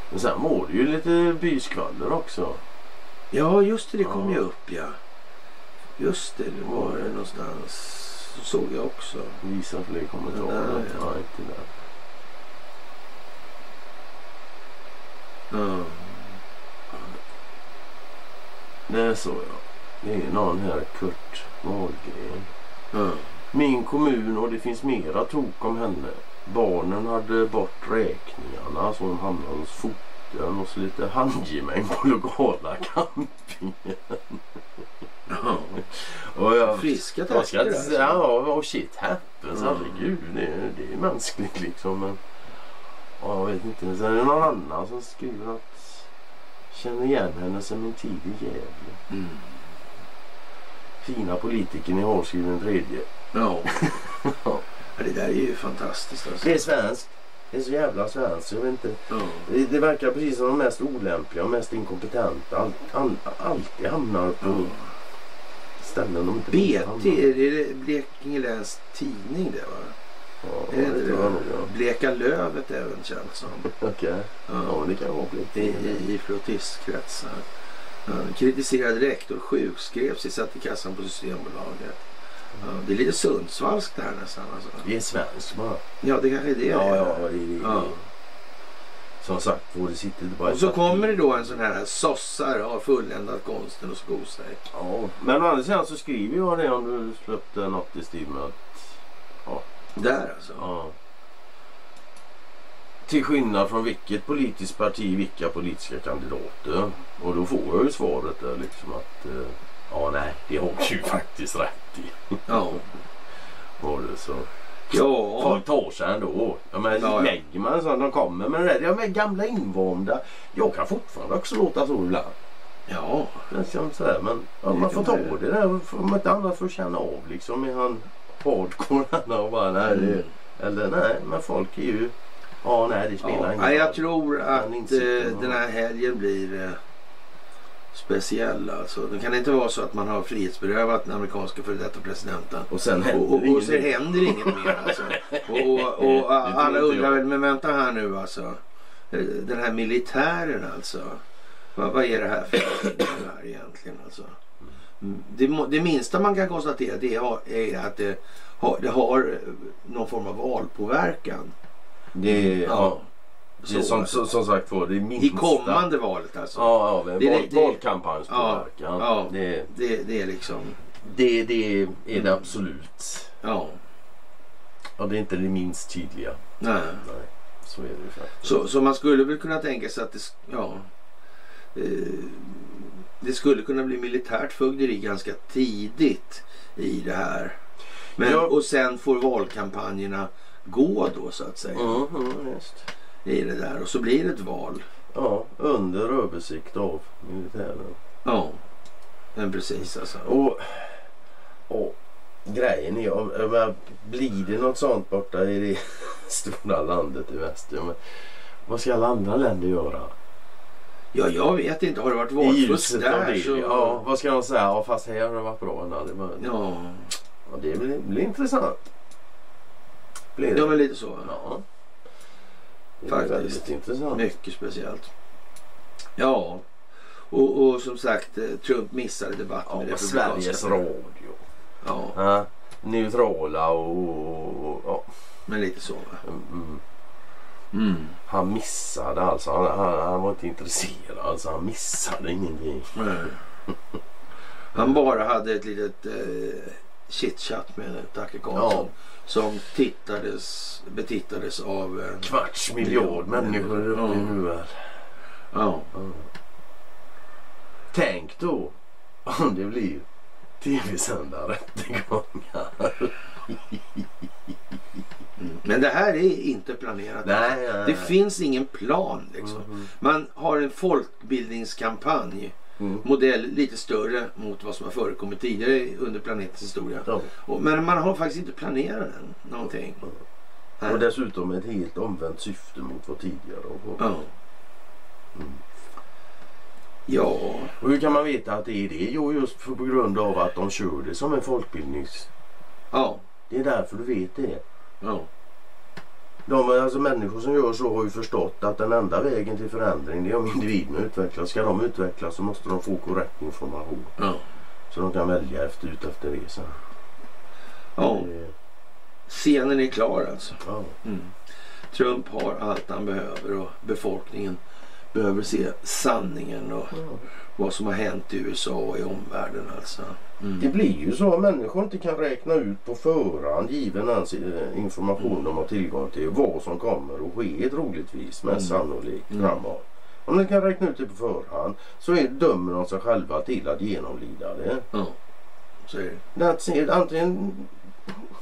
Men sen var det ju lite byskvaller också. Ja, just det. Det kom Ja. ju upp ja. Just det, det var det någonstans. Så såg jag också. Visa fler kommentarer. Ja, ja. Inte där. Ja. Det så ja. Det är någon här Kurt Wahlgren. Ja. Min kommun och det finns mera tok om henne. Barnen hade bort räkningarna så hon hamnade hos foten och så lite handgemäng på lokala campingen. ja. Och jag, Friska inte alltså. ja, oh shit happens. Mm. Herregud, det, är- det är mänskligt liksom. Men, ja, jag vet inte. Sen är det någon annan som skriver att känner igen henne som en tid i Gävle. Mm. Fina politikern i har skriver en tredje. Ja. <laughs> ja. Det där är ju fantastiskt alltså. Det är svenskt. Det är så jävla svenskt. Jag vet inte. Ja. Det, det verkar precis som de mest olämpliga och mest inkompetenta all, all, alltid hamnar på Ja. ställen de inte. BT, är det Blekinge Läns Tidning det va? Ja, Är det det nog. det? Ja. Bleka Lövet även känt som. <laughs> Okej. Ja, Ja. det kan vara Blekinge. i, i flotistkretsar. Ja, kritiserad rektor sjukskrevs i satt i kassan på Systembolaget. Ja, det är lite Sundsvallskt det här nästan. Alltså. Det är svenskt bara. Ja, det kanske är det. Ja, ja. Det, det, Ja. Som sagt det sitter inte bara i Och så kommer det då en sån här sossar har fulländat konsten och sko sig. Ja, men å andra sidan så skriver jag det om du släppte något i stil med att Där alltså. Ja. Till skillnad från vilket politiskt parti, vilka politiska kandidater. Och då får jag ju svaret där liksom att eh, ja nej, det har du ju <laughs> faktiskt rätt i. Ja. Var det så. Ja. Folk tar sig ändå. Ja, men Ja, ja. lägger man så de kommer med det där. Ja men gamla invanda. Jag kan fortfarande också låta så ibland. Ja. Liksom sådär, men ja, man får ta det där. Om inte annat för att känna av liksom. Är han hardcore <laughs> och bara nej. Mm. Eller nej, men folk är ju... Ja, nej det spelar Ja, ingen nej, jag roll. tror att Den eh, har- den här helgen blir eh, speciell. Alltså. Det kan inte vara så att man har frihetsberövat den amerikanska före detta presidenten. Och sen Och, händer och, och så ingenting. händer inget mer. Alltså. <laughs> Och, och, och Det alla undrar väl, men vänta här nu alltså. Den här militären alltså. Vad, vad är det här för någonting <coughs> här egentligen alltså? Det, det minsta man kan konstatera det är att det har, det har någon form av valpåverkan. Det ja. Så, som, alltså. som, som sagt var, det är minsta. I kommande valet alltså. Ja, ja, Det- val, det- valkampanjspåverkan. Ja, ja. Det, Det, det är liksom, det, det är det absolut. ja. Ja, det är inte det minst tydliga. Nej. Nej, så är det ju faktiskt. Så, så man skulle väl kunna tänka sig att det, ja, eh, det skulle kunna bli militärt fögderi ganska tidigt i det här. Men, Ja. Och sen får valkampanjerna gå då så att säga Mm, mm, just. I det där och så blir det ett val. Ja, under översikt av militären. Ja, men precis alltså. Och, och grejen är om, om blir det något sånt borta i det <laughs> stora landet i väst. Ja, men, vad ska alla andra länder göra? Ja, jag vet inte. Har det varit valfusk där det. så... Ja, vad ska de säga? Ja, fast här har det varit bra. Det, var, Ja, ja, det blir, blir intressant. Blir det? ja men lite så. Ja. Det Faktiskt. väldigt intressant. Mycket speciellt. Ja, och, och som sagt eh, Trump missade debatten Ja, med Republikanska Sveriges. Radio. Ja, Ja, neutrala och... och ja. men lite så va. Mm. Mm. Han missade alltså. Han, han, han var inte intresserad. Alltså, han missade ingenting. Han bara hade ett litet eh, chitchat med Tucker Carlson. Som tittades, betittades av... En, Kvarts miljard människor Ja. det nu är. ja, Tänk då om det blir tv-sända rättegångar. mm. Men det här är inte planerat. Nej, nej, Det nej. finns ingen plan liksom. Mhm. Man har en folkbildningskampanj. Mm. Modell lite större mot vad som har förekommit tidigare under planetens historia. Ja. Och, men man har faktiskt inte planerat den någonting. Nej. Och dessutom ett helt omvänt syfte mot vad tidigare har Ja. varit. Mm. Ja. Och hur kan man veta att det är det? Jo, just för, på grund av att de kör det som en folkbildnings... Ja. Det är därför du vet det. Ja. De, alltså människor som gör så har ju förstått att den enda vägen till förändring det är om individerna utvecklas. Ska de utvecklas så måste de få korrekt information. Ja. Så de kan välja efter, ut efter det sen. ja. Det- Scenen är klar alltså. ja. Mm. Trump har allt han behöver och befolkningen behöver se sanningen och vad som har hänt i USA och i omvärlden alltså. Mm. Det blir ju så att människor inte kan räkna ut på förhand given ens eh, information de har tillgång till vad som kommer att ske troligtvis mest Mm. sannolikt Mm. framåt. Om de kan räkna ut det på förhand så är, dömer de sig själva till att genomlida det. Ja. Så är det. That's it. Antingen,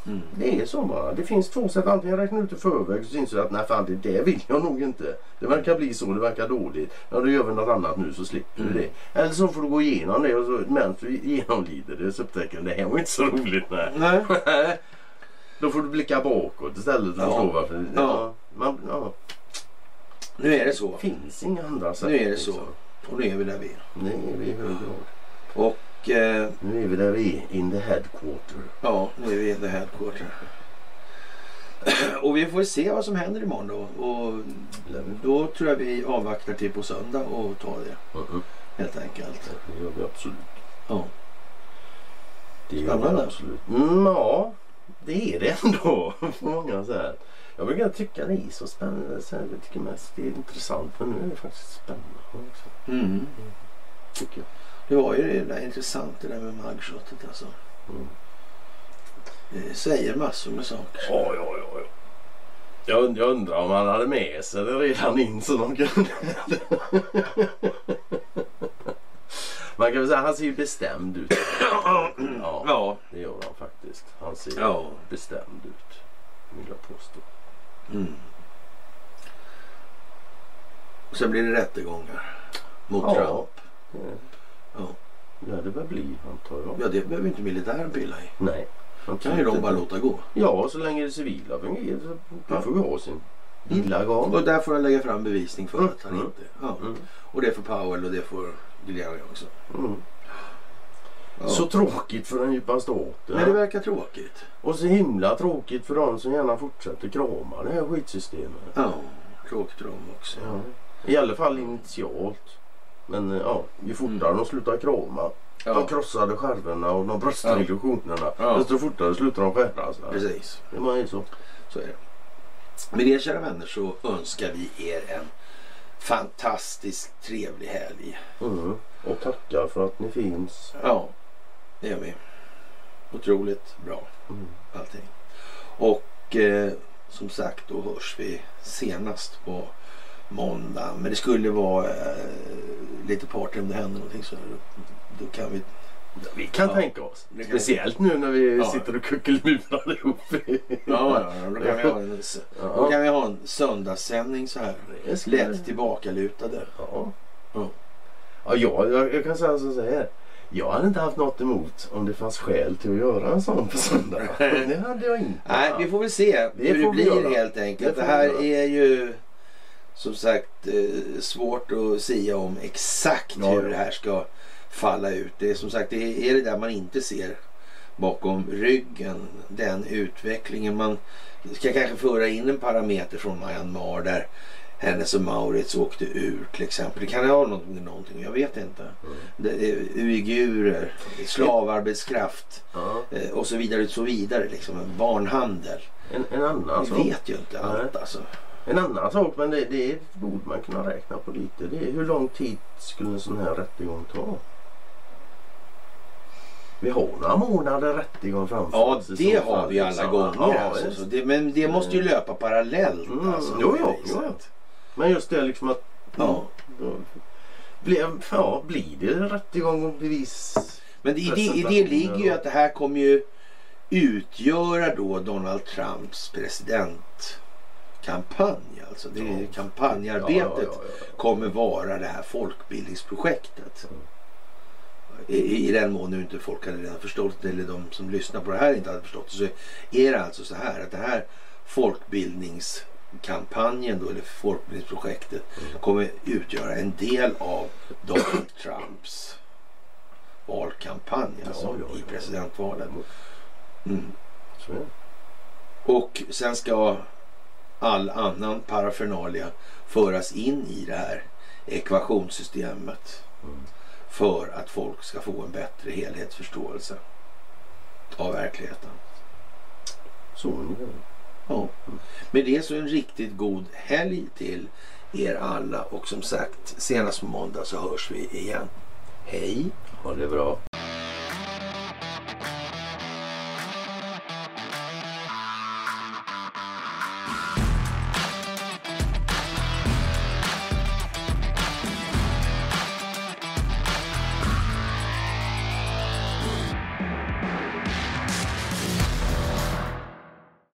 Mm. det är så bara. Det finns två sätt. Antingen räkna ut det i förväg och så inser du att nej fan det där vill jag nog inte. Det verkar bli så, det verkar dåligt. Ja då gör vi något annat nu så slipper Mm. det. Eller så får du gå igenom det och så medan du genomlider det så upptäcker du det här var inte så roligt. Nej. Nej. <laughs> Då får du blicka bakåt istället för att Ja. förstå varför. Ja. Ja. Man, ja. Nu är det så. Det finns inga andra sätt. Nu är det så. liksom. Och nu är vi där vi är. Nej, vi är i hög grad. Och eh, Nu är vi där vi är. In the headquarter. ja, nu är vi i the headquarter. <clears throat> Och vi får se vad som händer imorgon då. Och då tror jag vi avvaktar till på söndag och tar det Mm. helt enkelt. Det gör vi absolut. Ja. Det gör Spännande. vi absolut. Mm, ja, det är det ändå <laughs> många sätt. Jag brukar tycka det är så spännande. Så jag tycker mest det är intressant. Men nu är det faktiskt spännande också. Mm. Tycker jag. Det var ju det där intressant det där med mugshotet alltså. Mm. Det säger massor med saker. Ja, ja, ja, ja. Jag, jag undrar om han hade med sig det redan in så de kunde... Man kan väl säga att han ser ju bestämd ut. Ja, <clears throat> Ja. det gör han faktiskt. Han ser Ja. bestämd ut. Vill jag påstå. Mm. Och sen blir det rättegångar mot Ja. Trump. Det, Ja. ja, det bör bli antar jag. Ja, det behöver inte militären pilla i. Nej. kan ju de bara låta gå. Ja, så länge det civila fungerar så Ja. får vi ha sin illa gång. Och där får han lägga fram bevisning för Mm. att han Mm. inte... Ja. Mm. Och det får Powell och det får Giuliani också. Mm. Ja. Så tråkigt för den djupa staten. Men det verkar tråkigt. Och så himla tråkigt för de som gärna fortsätter krama det här skitsystemet. Ja, tråkigt för dem också. Ja. I alla fall initialt. Men eh, ja, ju fortare de slutar krama. De Ja, krossade skärvorna och de bröstade Ja. illusionerna. Ja. Desto fortare slutar de skära sig. precis. Det ju så. Så är det. Med det kära vänner så önskar vi er en fantastiskt trevlig helg. Mm. Och tackar för att ni finns. Ja, det gör vi. Otroligt bra Mm. allting. Och eh, som sagt då hörs vi senast på måndag. Men det skulle vara eh, lite party om det händer någonting så då, kan vi... Vi kan Ja. tänka oss. Kan- Speciellt nu när vi Ja. sitter och kuckelmurar ihop. Ja, ja, då kan vi ha en, då kan vi ha en söndagssändning så här. Lätt tillbakalutade. Ja. Ja. Ja, jag, jag, kan säga så här. Jag hade inte haft något emot om det fanns skäl till att göra en sån på söndag. <laughs> Det hade jag inte. Nej, vi får väl se Det hur det blir helt enkelt. Det Det, här är ju som sagt eh, svårt att sia om exakt Ja, hur det här ska falla ut. Det är som sagt det är det där man inte ser bakom ryggen. Den utvecklingen. Man ska kanske föra in en parameter från Myanmar där hennes och Maurits åkte ur till exempel. Det kan ha någonting med någonting. Jag vet inte. Mm. Det är uigurer, slavarbetskraft eh, och så vidare. Så vidare liksom. Barnhandel. En, en annan sak. vet ju inte allt alltså. En annan sak, men det, det borde man kunna räkna på lite. Det är hur lång tid skulle en sån här rättegång ta? Vi har några månader rättegång framför Ja, oss det har vi alla gånger. Ja, alltså. det, men det måste ju löpa parallellt. Mm, Alltså, jo, jo. Men just det liksom att... Ja. Då Blir, ja, blir det rättegång och bevis? Men i det, i det ligger ju att det här kommer ju utgöra då Donald Trumps presidentkampanj. Alltså det är Ja. kampanjarbetet Ja, kommer vara det här folkbildningsprojektet. I, I den mån nu inte folk hade redan förstått det eller de som lyssnar på det här inte hade förstått det så är det alltså så här att det här folkbildningskampanjen då eller folkbildningsprojektet kommer utgöra en del av Donald <coughs> Trumps valkampanj alltså Ja, ja, i presidentvalet. Mm. Det. Och sen ska all annan paraffernalia föras in i det här ekvationssystemet Mm. för att folk ska få en bättre helhetsförståelse av verkligheten. Så ungefär. Ja. Med det så en riktigt god helg till er alla och som sagt senast på måndag så hörs vi igen. Hej! Ha det bra.